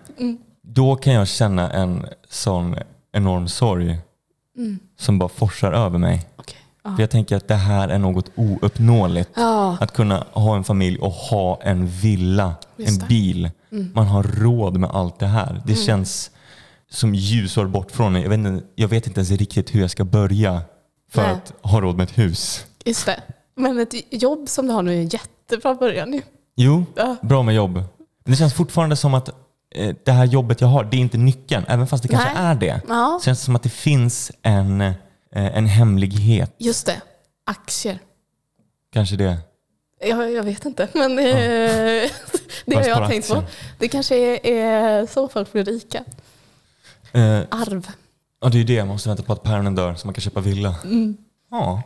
[SPEAKER 1] då kan jag känna en sån enorm sorg som bara forsar över mig.
[SPEAKER 2] Okej.
[SPEAKER 1] För jag tänker att det här är något ouppnåeligt.
[SPEAKER 2] Ja.
[SPEAKER 1] Att kunna ha en familj och ha en villa,
[SPEAKER 2] Just
[SPEAKER 1] en
[SPEAKER 2] det. Mm.
[SPEAKER 1] bil. Man har råd med allt det här. Det känns som ljusår bort från. Jag vet, inte, jag vet inte ens riktigt hur jag ska börja för
[SPEAKER 2] Nej.
[SPEAKER 1] att ha råd med ett hus.
[SPEAKER 2] Just det. Men ett jobb som du har nu är en jättebra början ju.
[SPEAKER 1] Jo,
[SPEAKER 2] Ja.
[SPEAKER 1] bra med jobb. Men det känns fortfarande som att eh, det här jobbet jag har, det är inte nyckeln. Även fast det kanske
[SPEAKER 2] Nej.
[SPEAKER 1] är det.
[SPEAKER 2] Ja.
[SPEAKER 1] Det känns som att det finns en, en hemlighet.
[SPEAKER 2] Just det. Aktier.
[SPEAKER 1] Kanske det.
[SPEAKER 2] Jag, jag vet inte, men eh, det har jag tänkt på. Det kanske är, är så folk blir rika.
[SPEAKER 1] Eh,
[SPEAKER 2] Arv.
[SPEAKER 1] Ja, det är ju det. Man måste vänta på att päronen dör så man kan köpa villa.
[SPEAKER 2] Mm.
[SPEAKER 1] Ja.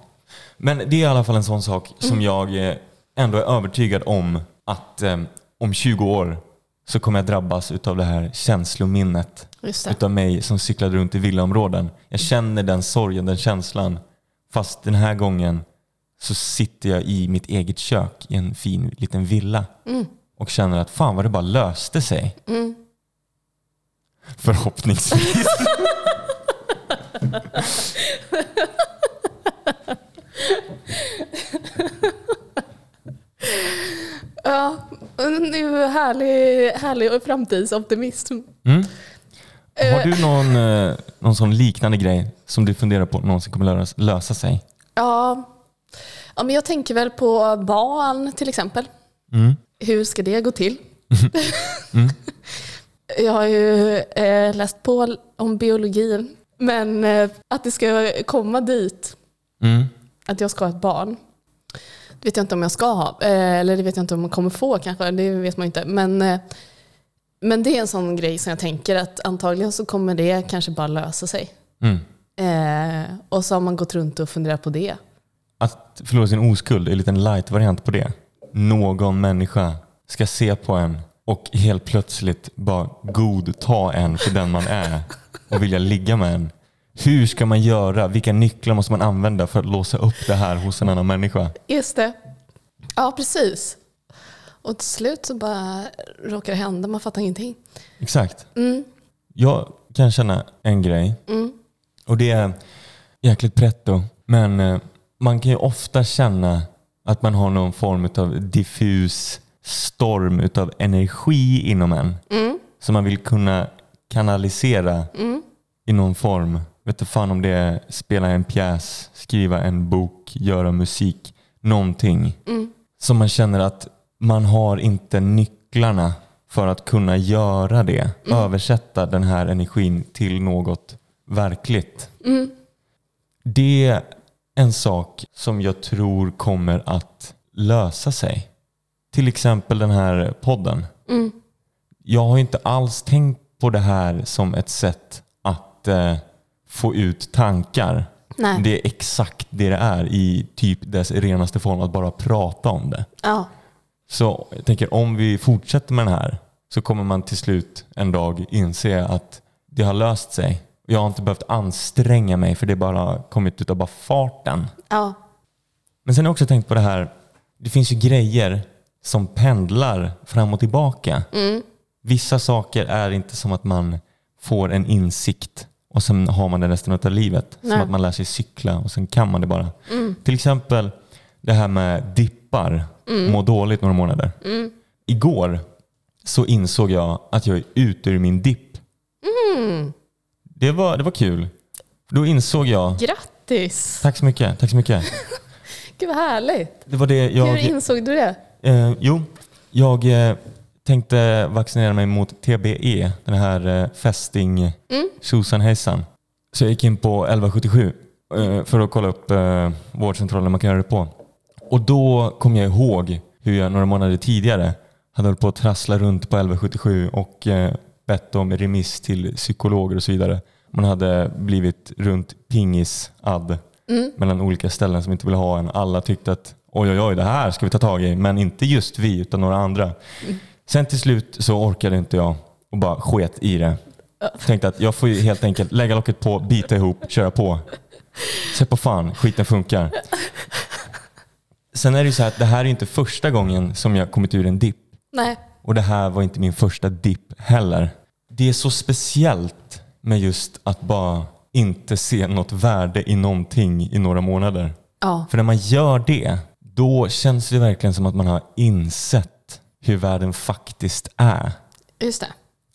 [SPEAKER 1] Men det är i alla fall en sån sak som jag eh, ändå är övertygad om att eh, om 20 år så kommer jag drabbas utav det här känslominnet
[SPEAKER 2] Just
[SPEAKER 1] utav mig som cyklade runt i villaområden. Jag känner den sorgen, den känslan. Fast den här gången så sitter jag i mitt eget kök i en fin liten villa och känner att fan vad det bara löste sig. Förhoppningsvis.
[SPEAKER 2] Ja, det är härlig, härlig framtidsoptimism.
[SPEAKER 1] Mm.
[SPEAKER 2] Eh.
[SPEAKER 1] Har du någon, eh, någon sån liknande grej som du funderar på någonsin kommer lösa, lösa sig?
[SPEAKER 2] Ja. ja, men jag tänker väl på barn till exempel.
[SPEAKER 1] Mm.
[SPEAKER 2] Hur ska det gå till? Jag har ju eh, läst på om biologin, men att det ska komma dit,
[SPEAKER 1] Mm.
[SPEAKER 2] att jag ska ha ett barn, det vet jag inte om jag ska ha. Eh, eller det vet jag inte om man kommer få kanske, det vet man inte. Men, eh, men det är en sån grej som jag tänker att antagligen så kommer det kanske bara lösa sig.
[SPEAKER 1] Mm.
[SPEAKER 2] Eh, och så har man gått runt och funderat på det.
[SPEAKER 1] Att förlora sin oskuld är en liten light-variant på det. Någon människa ska se på en och helt plötsligt bara godta en för den man är och vilja ligga med en. Hur ska man göra? Vilka nycklar måste man använda för att låsa upp det här hos en annan människa?
[SPEAKER 2] Just det. Ja, precis. Och till slut så bara råkar det hända, man fattar ingenting.
[SPEAKER 1] Exakt.
[SPEAKER 2] Mm,
[SPEAKER 1] Jag kan känna en grej
[SPEAKER 2] mm,
[SPEAKER 1] och det är jäkligt pretto. Men eh, man kan ju ofta känna att man har någon form av diffus storm utav energi inom en.
[SPEAKER 2] mm,
[SPEAKER 1] som man vill kunna kanalisera
[SPEAKER 2] mm.
[SPEAKER 1] i någon form. Vet du fan om det är spela en pjäs, skriva en bok, göra musik, någonting.
[SPEAKER 2] Mm.
[SPEAKER 1] Som man känner att man har inte nycklarna för att kunna göra det. Översätta den här energin till något verkligt.
[SPEAKER 2] Mm.
[SPEAKER 1] Det är en sak som jag tror kommer att lösa sig. Till exempel den här podden.
[SPEAKER 2] Mm.
[SPEAKER 1] Jag har inte alls tänkt på det här som ett sätt att eh, få ut tankar.
[SPEAKER 2] Nej.
[SPEAKER 1] Det är exakt det det är i typ dess renaste form, att bara prata om det.
[SPEAKER 2] Ja.
[SPEAKER 1] Så jag tänker om vi fortsätter med den här så kommer man till slut en dag inse att det har löst sig. Jag har inte behövt anstränga mig för det bara kommit utav bara farten.
[SPEAKER 2] Ja.
[SPEAKER 1] Men sen har jag också tänkt på det här, det finns ju grejer som pendlar fram och tillbaka.
[SPEAKER 2] Mm.
[SPEAKER 1] vissa saker är inte som att man får en insikt och sen har man det resten av livet.
[SPEAKER 2] Nej.
[SPEAKER 1] Som att man lär sig cykla och sen kan man det bara.
[SPEAKER 2] Mm.
[SPEAKER 1] Till exempel det här med dippar, må dåligt några månader.
[SPEAKER 2] Mm.
[SPEAKER 1] Igår så insåg jag att jag är ute ur min dipp.
[SPEAKER 2] Mm.
[SPEAKER 1] Det var, det var kul. Då insåg jag,
[SPEAKER 2] Grattis!
[SPEAKER 1] tack så mycket, tack så mycket.
[SPEAKER 2] Gud vad härligt.
[SPEAKER 1] Det var det
[SPEAKER 2] Hur
[SPEAKER 1] jag,
[SPEAKER 2] insåg du det?
[SPEAKER 1] eh, jo, jag eh, tänkte vaccinera mig mot TBE, den här eh, fästing
[SPEAKER 2] Mm.
[SPEAKER 1] tjosan hejsan. Så jag gick in på 1177 eh, för att kolla upp eh, vårdcentralen man kan göra det på. Och då kom jag ihåg hur jag några månader tidigare hade hållit på att trassla runt på 1177 och bett om remiss till psykologer och så vidare. Man hade blivit runt pingis-ad
[SPEAKER 2] Mm.
[SPEAKER 1] mellan olika ställen som inte ville ha en. Alla tyckte att oj oj oj det här ska vi ta tag i men inte just vi utan några andra. Sen till slut så orkade inte jag och bara sket i det. Tänkte att jag får ju helt enkelt lägga locket på, bita ihop, köra på. Se på fan, skiten funkar. Sen är det ju så här att det här är inte första gången som jag kommit ur en dipp.
[SPEAKER 2] Nej.
[SPEAKER 1] Och det här var inte min första dipp heller. Det är så speciellt med just att bara inte se något värde i någonting i några månader.
[SPEAKER 2] Ja.
[SPEAKER 1] För när man gör det, då känns det verkligen som att man har insett hur världen faktiskt är.
[SPEAKER 2] Just det.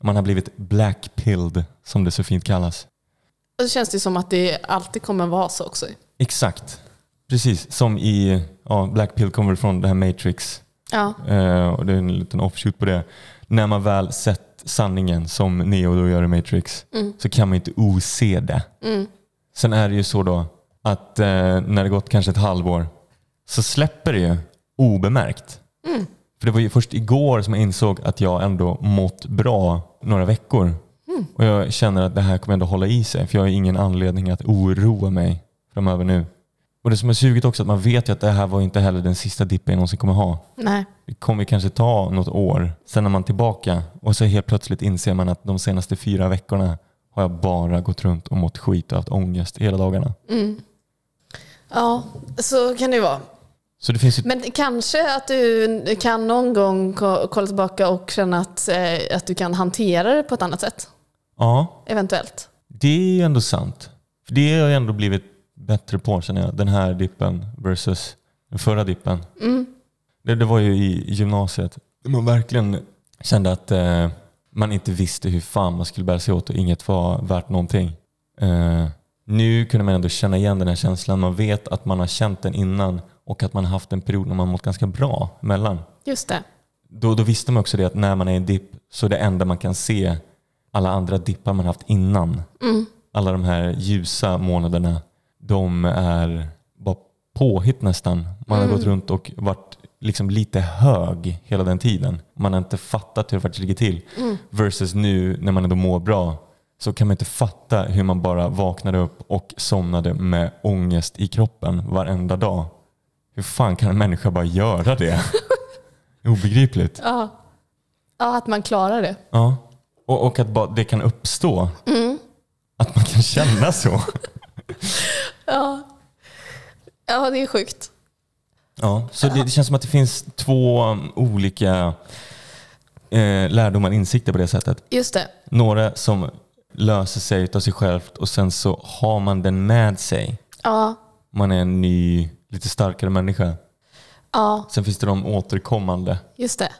[SPEAKER 1] Man har blivit blackpilled, som det så fint kallas.
[SPEAKER 2] Och så känns det som att det alltid kommer vara så också.
[SPEAKER 1] Exakt. Precis som i, ja, Blackpill kommer från det här Matrix.
[SPEAKER 2] Ja.
[SPEAKER 1] Eh, och det är en liten offshoot på det. När man väl sett sanningen som Neo då gör i Matrix
[SPEAKER 2] Mm.
[SPEAKER 1] så kan man inte ose det.
[SPEAKER 2] Mm.
[SPEAKER 1] Sen är det ju så då att eh, när det gått kanske ett halvår så släpper det ju obemärkt.
[SPEAKER 2] Mm.
[SPEAKER 1] För det var ju först igår som jag insåg att jag ändå mått bra några veckor.
[SPEAKER 2] Mm.
[SPEAKER 1] Och jag känner att det här kommer ändå hålla i sig för jag har ingen anledning att oroa mig framöver nu. Och det som är sugigt också att man vet ju att det här var inte heller den sista dippen jag någonsin kommer ha.
[SPEAKER 2] Nej.
[SPEAKER 1] Det kommer kanske ta något år. Sen är man tillbaka och så helt plötsligt inser man att de senaste fyra veckorna har jag bara gått runt och mått skit och haft ångest hela dagarna.
[SPEAKER 2] Mm. Ja, så kan det ju vara.
[SPEAKER 1] Så det finns ju...
[SPEAKER 2] Men kanske att du kan någon gång ko- kolla tillbaka och känna att, eh, att du kan hantera det på ett annat sätt.
[SPEAKER 1] Ja,
[SPEAKER 2] Eventuellt.
[SPEAKER 1] det är ju ändå sant. För det har jag ändå blivit bättre på känner jag. Den här dippen versus den förra dippen.
[SPEAKER 2] Mm.
[SPEAKER 1] Det, det var ju i gymnasiet. Man verkligen kände att eh, man inte visste hur fan man skulle bära sig åt och inget var värt någonting. Eh, nu kunde man ändå känna igen den här känslan. Man vet att man har känt den innan och att man har haft en period när man mått ganska bra mellan.
[SPEAKER 2] Just det.
[SPEAKER 1] Då, då visste man också det att när man är i dipp så är det enda man kan se alla andra dippar man haft innan.
[SPEAKER 2] Mm.
[SPEAKER 1] Alla de här ljusa månaderna, de är bara påhitt nästan. Man har
[SPEAKER 2] Mm.
[SPEAKER 1] gått runt och varit liksom lite hög hela den tiden. Man har inte fattat hur det faktiskt ligger till.
[SPEAKER 2] Mm.
[SPEAKER 1] Versus nu när man ändå mår bra så kan man inte fatta hur man bara vaknade upp och somnade med ångest i kroppen varenda dag. Hur fan kan en människa bara göra det? Obegripligt.
[SPEAKER 2] Ja. ja, att man klarar det.
[SPEAKER 1] Ja. Och, och att bara det kan uppstå.
[SPEAKER 2] Mm.
[SPEAKER 1] Att man kan känna så.
[SPEAKER 2] Ja. ja, det är sjukt.
[SPEAKER 1] Ja, så det, det känns som att det finns två olika eh, lärdomar och insikter på det sättet.
[SPEAKER 2] Just det.
[SPEAKER 1] Några som löser sig av sig självt och sen så har man den med sig.
[SPEAKER 2] Ja.
[SPEAKER 1] Man är en ny, lite starkare människa.
[SPEAKER 2] ja,
[SPEAKER 1] Sen finns det de återkommande.
[SPEAKER 2] just det.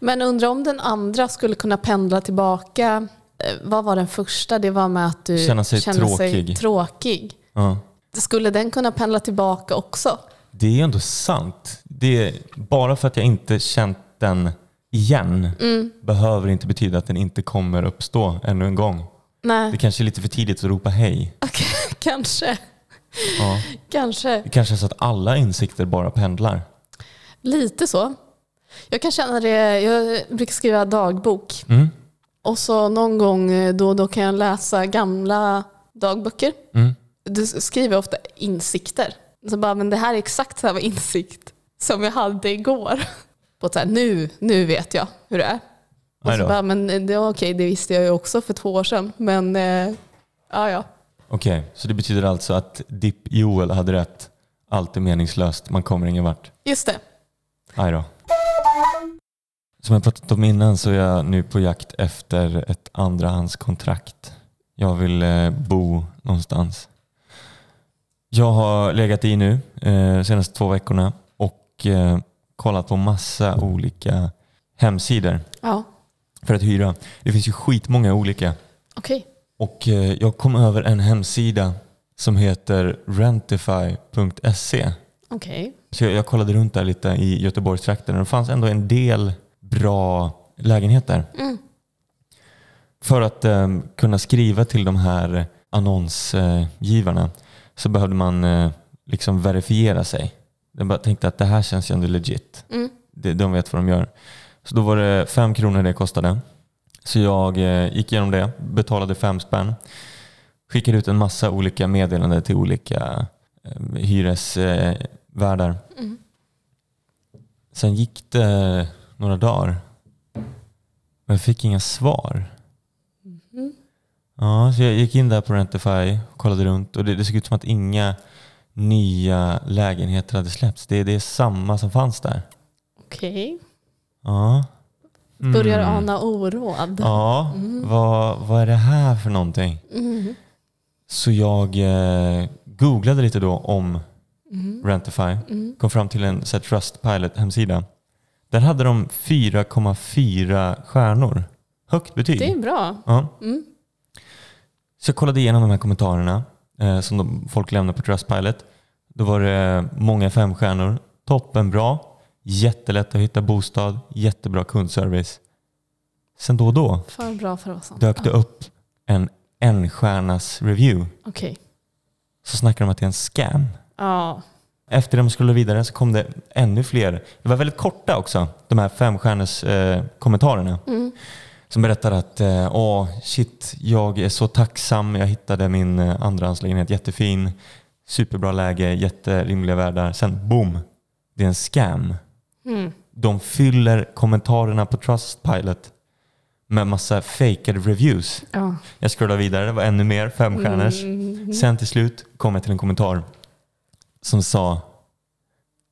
[SPEAKER 2] Men undrar om den andra skulle kunna pendla tillbaka. Eh, Vad var den första? Det var med att du
[SPEAKER 1] sig
[SPEAKER 2] känner sig
[SPEAKER 1] tråkig.
[SPEAKER 2] tråkig.
[SPEAKER 1] Ja.
[SPEAKER 2] Skulle den kunna pendla tillbaka också?
[SPEAKER 1] Det är ändå sant. Det är, bara för att jag inte känt den igen
[SPEAKER 2] Mm.
[SPEAKER 1] behöver inte betyda att den inte kommer uppstå ännu en gång.
[SPEAKER 2] Nej,
[SPEAKER 1] Det kanske är lite för tidigt att ropa hej.
[SPEAKER 2] Okej, kanske.
[SPEAKER 1] Ja.
[SPEAKER 2] Kanske.
[SPEAKER 1] Det kanske är så att alla insikter bara pendlar.
[SPEAKER 2] Lite så. Jag kan känna det, jag brukar skriva dagbok
[SPEAKER 1] Mm.
[SPEAKER 2] och så någon gång eh, då och då kan jag läsa gamla dagböcker.
[SPEAKER 1] Mm.
[SPEAKER 2] Du skriver ofta insikter. Så bara, men det här är exakt samma insikt som jag hade igår. På så här, nu, nu vet jag hur det är. Och så bara, men det, var okej, det visste jag ju också för två år sedan. Men eh, ja, ja.
[SPEAKER 1] Okej, så det betyder alltså att Dipp Joel hade rätt. Allt är meningslöst, man kommer ingen vart.
[SPEAKER 2] Just det.
[SPEAKER 1] Aj då. Som jag pratat om innan så är jag nu på jakt efter ett andrahandskontrakt. Jag vill eh, bo någonstans. Jag har legat i nu eh, senaste två veckorna och eh, kollat på massa olika hemsidor
[SPEAKER 2] Ja,
[SPEAKER 1] för att hyra. Det finns ju skitmånga olika.
[SPEAKER 2] okej.
[SPEAKER 1] Och eh, jag kom över en hemsida som heter rentify.se.
[SPEAKER 2] Okej.
[SPEAKER 1] Så jag, jag kollade runt där lite i Göteborgstrakten och det fanns ändå en del bra lägenheter.
[SPEAKER 2] Mm.
[SPEAKER 1] För att eh, kunna skriva till de här annonsgivarna så behövde man eh, liksom verifiera sig. Jag bara tänkte att det här känns ju ändå legit.
[SPEAKER 2] Mm.
[SPEAKER 1] De vet vad de gör. Så då var det fem kronor det kostade. Så jag eh, gick igenom det, betalade fem spänn. Skickade ut en massa olika meddelanden till olika eh, hyresvärdar.
[SPEAKER 2] Mm.
[SPEAKER 1] Sen gick det några dagar. Men jag fick inga svar.
[SPEAKER 2] Mm.
[SPEAKER 1] Ja, så jag gick in där på Rentify och kollade runt och det, det såg ut som att inga nya lägenheter hade släppts. Det, det är samma som fanns där.
[SPEAKER 2] Okej.
[SPEAKER 1] Ja. Mm.
[SPEAKER 2] Börjar ana oråd.
[SPEAKER 1] Ja, vad, vad är det här för någonting?
[SPEAKER 2] Mm.
[SPEAKER 1] Så jag eh, googlade lite då om
[SPEAKER 2] Mm.
[SPEAKER 1] Rentify.
[SPEAKER 2] Mm.
[SPEAKER 1] Kom fram till en så här, Trustpilot hemsida. Där hade de 4,4 stjärnor. Högt betyg.
[SPEAKER 2] Det är bra.
[SPEAKER 1] Ja.
[SPEAKER 2] Mm.
[SPEAKER 1] Så jag kollade igenom de här kommentarerna eh, som de, folk lämnade på Trustpilot. Då var det många femstjärnor. Toppenbra. Jättelätt att hitta bostad. Jättebra kundservice. Sen då och då
[SPEAKER 2] För bra för sant.
[SPEAKER 1] dök det upp en enstjärnas review.
[SPEAKER 2] Okej.
[SPEAKER 1] Så snackade de att det är en scam.
[SPEAKER 2] Ja.
[SPEAKER 1] Efter de skulle vidare så kom det ännu fler. Det var väldigt korta också, de här femstjärnes eh, kommentarerna.
[SPEAKER 2] Mm.
[SPEAKER 1] Som berättade att eh, åh shit, jag är så tacksam. Jag hittade min eh, andrahandslägenhet jättefin. Superbra läge, jätterimliga värdar. Sen boom, det är en scam.
[SPEAKER 2] Mm.
[SPEAKER 1] De fyller kommentarerna på Trustpilot med massa fejkade reviews.
[SPEAKER 2] Ja.
[SPEAKER 1] Jag scrollade vidare, det var ännu mer femstjärnors.
[SPEAKER 2] Mm.
[SPEAKER 1] Sen till slut kom jag till en kommentar som sa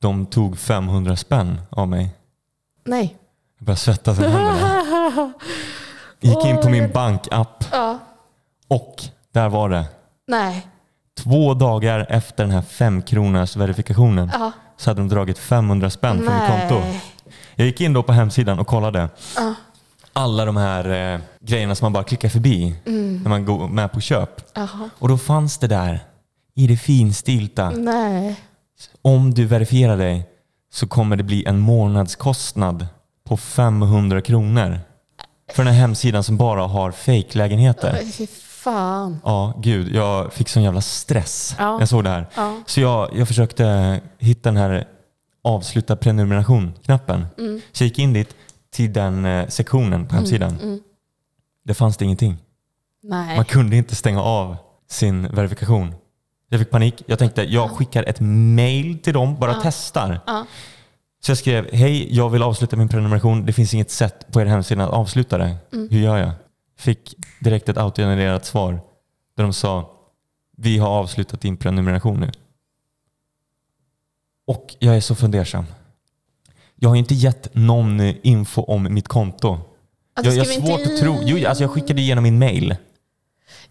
[SPEAKER 1] de tog 500 spänn av mig.
[SPEAKER 2] Nej.
[SPEAKER 1] Jag började svettas i händerna. Gick in på min bankapp
[SPEAKER 2] Ja.
[SPEAKER 1] och där var det.
[SPEAKER 2] Nej.
[SPEAKER 1] Två dagar efter den här femkronors verifikationen
[SPEAKER 2] Ja.
[SPEAKER 1] Så hade de dragit 500 spänn från mitt konto.
[SPEAKER 2] Nej.
[SPEAKER 1] Jag gick in då på hemsidan och kollade.
[SPEAKER 2] Ja.
[SPEAKER 1] Alla de här eh, grejerna som man bara klickar förbi
[SPEAKER 2] Mm.
[SPEAKER 1] när man går med på köp.
[SPEAKER 2] Jaha.
[SPEAKER 1] Och då fanns det där i det finstilta.
[SPEAKER 2] Nej.
[SPEAKER 1] Om du verifierar dig så kommer det bli en månadskostnad på 500 kronor. För den här hemsidan som bara har fejklägenheter.
[SPEAKER 2] Fan.
[SPEAKER 1] Ja, gud. Jag fick sån jävla stress
[SPEAKER 2] Ja.
[SPEAKER 1] jag såg det här.
[SPEAKER 2] Ja.
[SPEAKER 1] Så jag, jag försökte hitta den här avsluta prenumeration-knappen.
[SPEAKER 2] Mm.
[SPEAKER 1] Så jag gick in dit till den eh, sektionen på hemsidan.
[SPEAKER 2] Mm.
[SPEAKER 1] Det fanns det ingenting.
[SPEAKER 2] Nej.
[SPEAKER 1] Man kunde inte stänga av sin verifikation. Jag fick panik. Jag tänkte jag skickar ett mail till dem, bara
[SPEAKER 2] Ja.
[SPEAKER 1] testar.
[SPEAKER 2] Ja.
[SPEAKER 1] Så jag skrev, hej jag vill avsluta min prenumeration. Det finns inget sätt på er hemsida att avsluta det.
[SPEAKER 2] Mm.
[SPEAKER 1] Hur gör jag? Fick direkt ett autogenererat svar där de sa, vi har avslutat din prenumeration nu. Och jag är så fundersam. Jag har inte gett någon info om mitt konto.
[SPEAKER 2] Det
[SPEAKER 1] Jag, jag har svårt
[SPEAKER 2] inte
[SPEAKER 1] att tro. Jo, alltså jag skickade igenom min mail.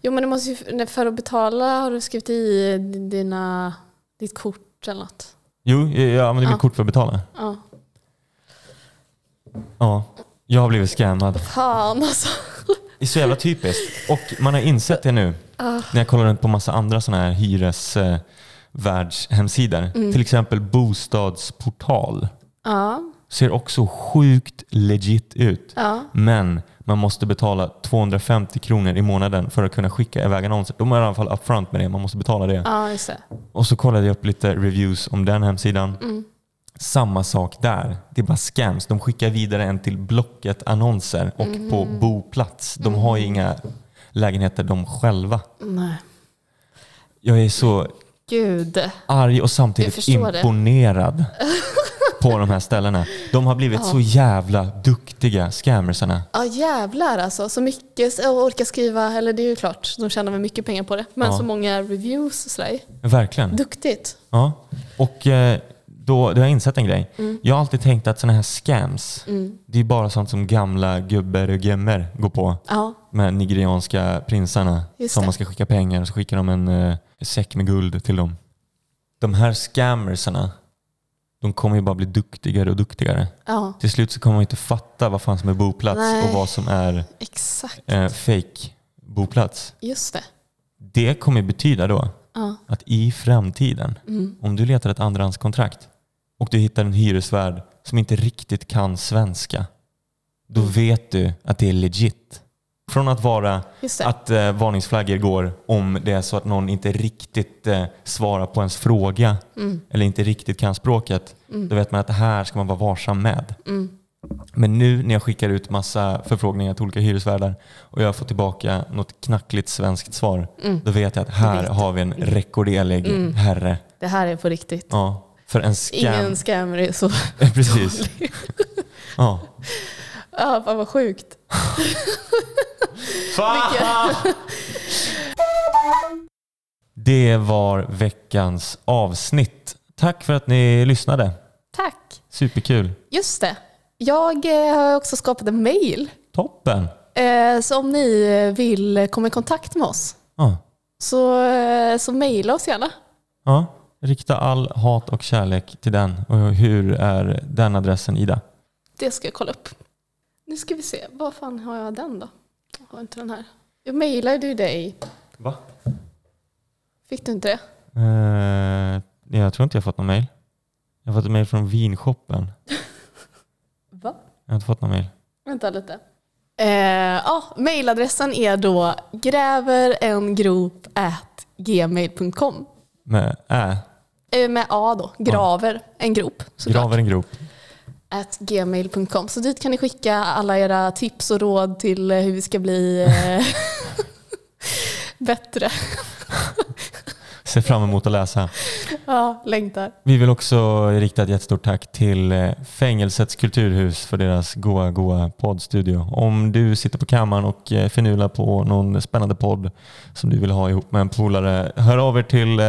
[SPEAKER 2] Jo men du måste ju, för att betala har du skrivit i dina, ditt kort eller något.
[SPEAKER 1] Jo, jag använder
[SPEAKER 2] Ja.
[SPEAKER 1] mitt kort för att betala.
[SPEAKER 2] Ja.
[SPEAKER 1] Ja, jag har blivit scammad.
[SPEAKER 2] Fan alltså.
[SPEAKER 1] Det är så jävla typiskt. Och man har insett det nu när jag kollar runt på massa andra sådana här hyresvärldshemsidor.
[SPEAKER 2] Mm.
[SPEAKER 1] Till exempel Bostadsportal.
[SPEAKER 2] Ja.
[SPEAKER 1] Ser också sjukt legit ut.
[SPEAKER 2] Ja.
[SPEAKER 1] Men man måste betala 250 kronor i månaden för att kunna skicka iväg annonser. De är i alla fall upfront med det. Man måste betala det.
[SPEAKER 2] Ja, just det.
[SPEAKER 1] Och så kollade jag upp lite reviews om den hemsidan.
[SPEAKER 2] Mm.
[SPEAKER 1] Samma sak där. Det är bara scams. De skickar vidare en till Blocket annonser och
[SPEAKER 2] Mm.
[SPEAKER 1] på boplats. De har ju inga lägenheter de själva.
[SPEAKER 2] Nej.
[SPEAKER 1] Jag är så
[SPEAKER 2] Gud.
[SPEAKER 1] arg och samtidigt imponerad på de här ställena. De har blivit
[SPEAKER 2] Ja.
[SPEAKER 1] så jävla duktiga scammersarna.
[SPEAKER 2] Ja jävlar alltså. Så mycket att orka skriva, eller det är ju klart, de tjänar väl mycket pengar på det. Men
[SPEAKER 1] Ja.
[SPEAKER 2] så många reviews och sådär.
[SPEAKER 1] Verkligen.
[SPEAKER 2] Duktigt.
[SPEAKER 1] Ja. Och eh, då, då har jag insett en grej.
[SPEAKER 2] Mm.
[SPEAKER 1] Jag har alltid tänkt att sådana här scams,
[SPEAKER 2] Mm.
[SPEAKER 1] det är bara sånt som gamla gubbar och gömmer går på.
[SPEAKER 2] Ja,
[SPEAKER 1] Med nigerianska prinsarna
[SPEAKER 2] Just
[SPEAKER 1] som
[SPEAKER 2] det.
[SPEAKER 1] man ska skicka pengar och så skickar de en eh, säck med guld till dem. De här scammersarna, de kommer ju bara bli duktigare och duktigare.
[SPEAKER 2] ja,
[SPEAKER 1] Till slut så kommer man inte fatta vad fan som är boplats
[SPEAKER 2] Nej.
[SPEAKER 1] och vad som är
[SPEAKER 2] exakt.
[SPEAKER 1] eh, fake boplats.
[SPEAKER 2] Just det.
[SPEAKER 1] Det kommer betyda då
[SPEAKER 2] Ja.
[SPEAKER 1] att i framtiden,
[SPEAKER 2] Mm.
[SPEAKER 1] om du letar ett andrahandskontrakt och du hittar en hyresvärd som inte riktigt kan svenska, då
[SPEAKER 2] Mm.
[SPEAKER 1] vet du att det är legit. Från att vara att eh, varningsflaggor går om det är så att någon inte riktigt eh, svarar på ens fråga
[SPEAKER 2] Mm.
[SPEAKER 1] eller inte riktigt kan språket, då vet man att det här ska man vara varsam med.
[SPEAKER 2] Mm.
[SPEAKER 1] Men nu när jag skickar ut massa förfrågningar till olika hyresvärdar och jag får tillbaka något knackligt svenskt svar,
[SPEAKER 2] Mm.
[SPEAKER 1] då vet jag att här har vi en rekorderlig
[SPEAKER 2] Mm.
[SPEAKER 1] herre.
[SPEAKER 2] Det här är på riktigt.
[SPEAKER 1] Ja, för en scam.
[SPEAKER 2] Ingen scammer är så
[SPEAKER 1] Precis. Ja.
[SPEAKER 2] Ja, fan vad sjukt.
[SPEAKER 1] Det var veckans avsnitt. Tack för att ni lyssnade.
[SPEAKER 2] Tack.
[SPEAKER 1] Superkul.
[SPEAKER 2] Just det. Jag eh, har också skapat en mail.
[SPEAKER 1] Toppen.
[SPEAKER 2] Eh, så om ni eh, vill komma i kontakt med oss
[SPEAKER 1] Ja.
[SPEAKER 2] så, så mejla oss gärna.
[SPEAKER 1] Ja. Rikta all hat och kärlek till den. Och hur är den adressen Ida?
[SPEAKER 2] Det ska jag kolla upp. Nu ska vi se. Var fan har jag den då? Jag har inte den här. Jag mejlade ju dig.
[SPEAKER 1] Va?
[SPEAKER 2] Fick du inte det?
[SPEAKER 1] Eh, jag tror inte jag fått någon mail. Jag har fått ett mail från vinshoppen.
[SPEAKER 2] Va?
[SPEAKER 1] Jag har inte fått någon mail.
[SPEAKER 2] Vänta lite. Eh, ja, mejladressen är då gräverengrop.gmail.com
[SPEAKER 1] Med ä.
[SPEAKER 2] eh, Med A då. Graver en grop såklart.
[SPEAKER 1] Graver en grop.
[SPEAKER 2] At gmail.com. Så dit kan ni skicka alla era tips och råd till eh, hur vi ska bli eh, bättre.
[SPEAKER 1] Ser fram emot att läsa.
[SPEAKER 2] Ja, längtar.
[SPEAKER 1] Vi vill också rikta ett jättestort tack till eh, Fängelsets kulturhus för deras goa, goa poddstudio. Om du sitter på kammaren och eh, förnular på någon spännande podd som du vill ha ihop med en polare, hör av er till eh,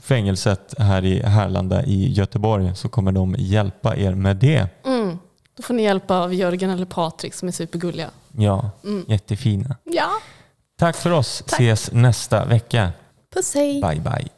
[SPEAKER 1] fängelset här i Härlanda i Göteborg så kommer de hjälpa er med det.
[SPEAKER 2] Mm. Då får ni hjälp av Jörgen eller Patrik som är supergulliga.
[SPEAKER 1] Ja,
[SPEAKER 2] Mm.
[SPEAKER 1] jättefina.
[SPEAKER 2] Ja,
[SPEAKER 1] Tack för oss.
[SPEAKER 2] Tack.
[SPEAKER 1] Ses nästa vecka.
[SPEAKER 2] Pussy.
[SPEAKER 1] Bye bye.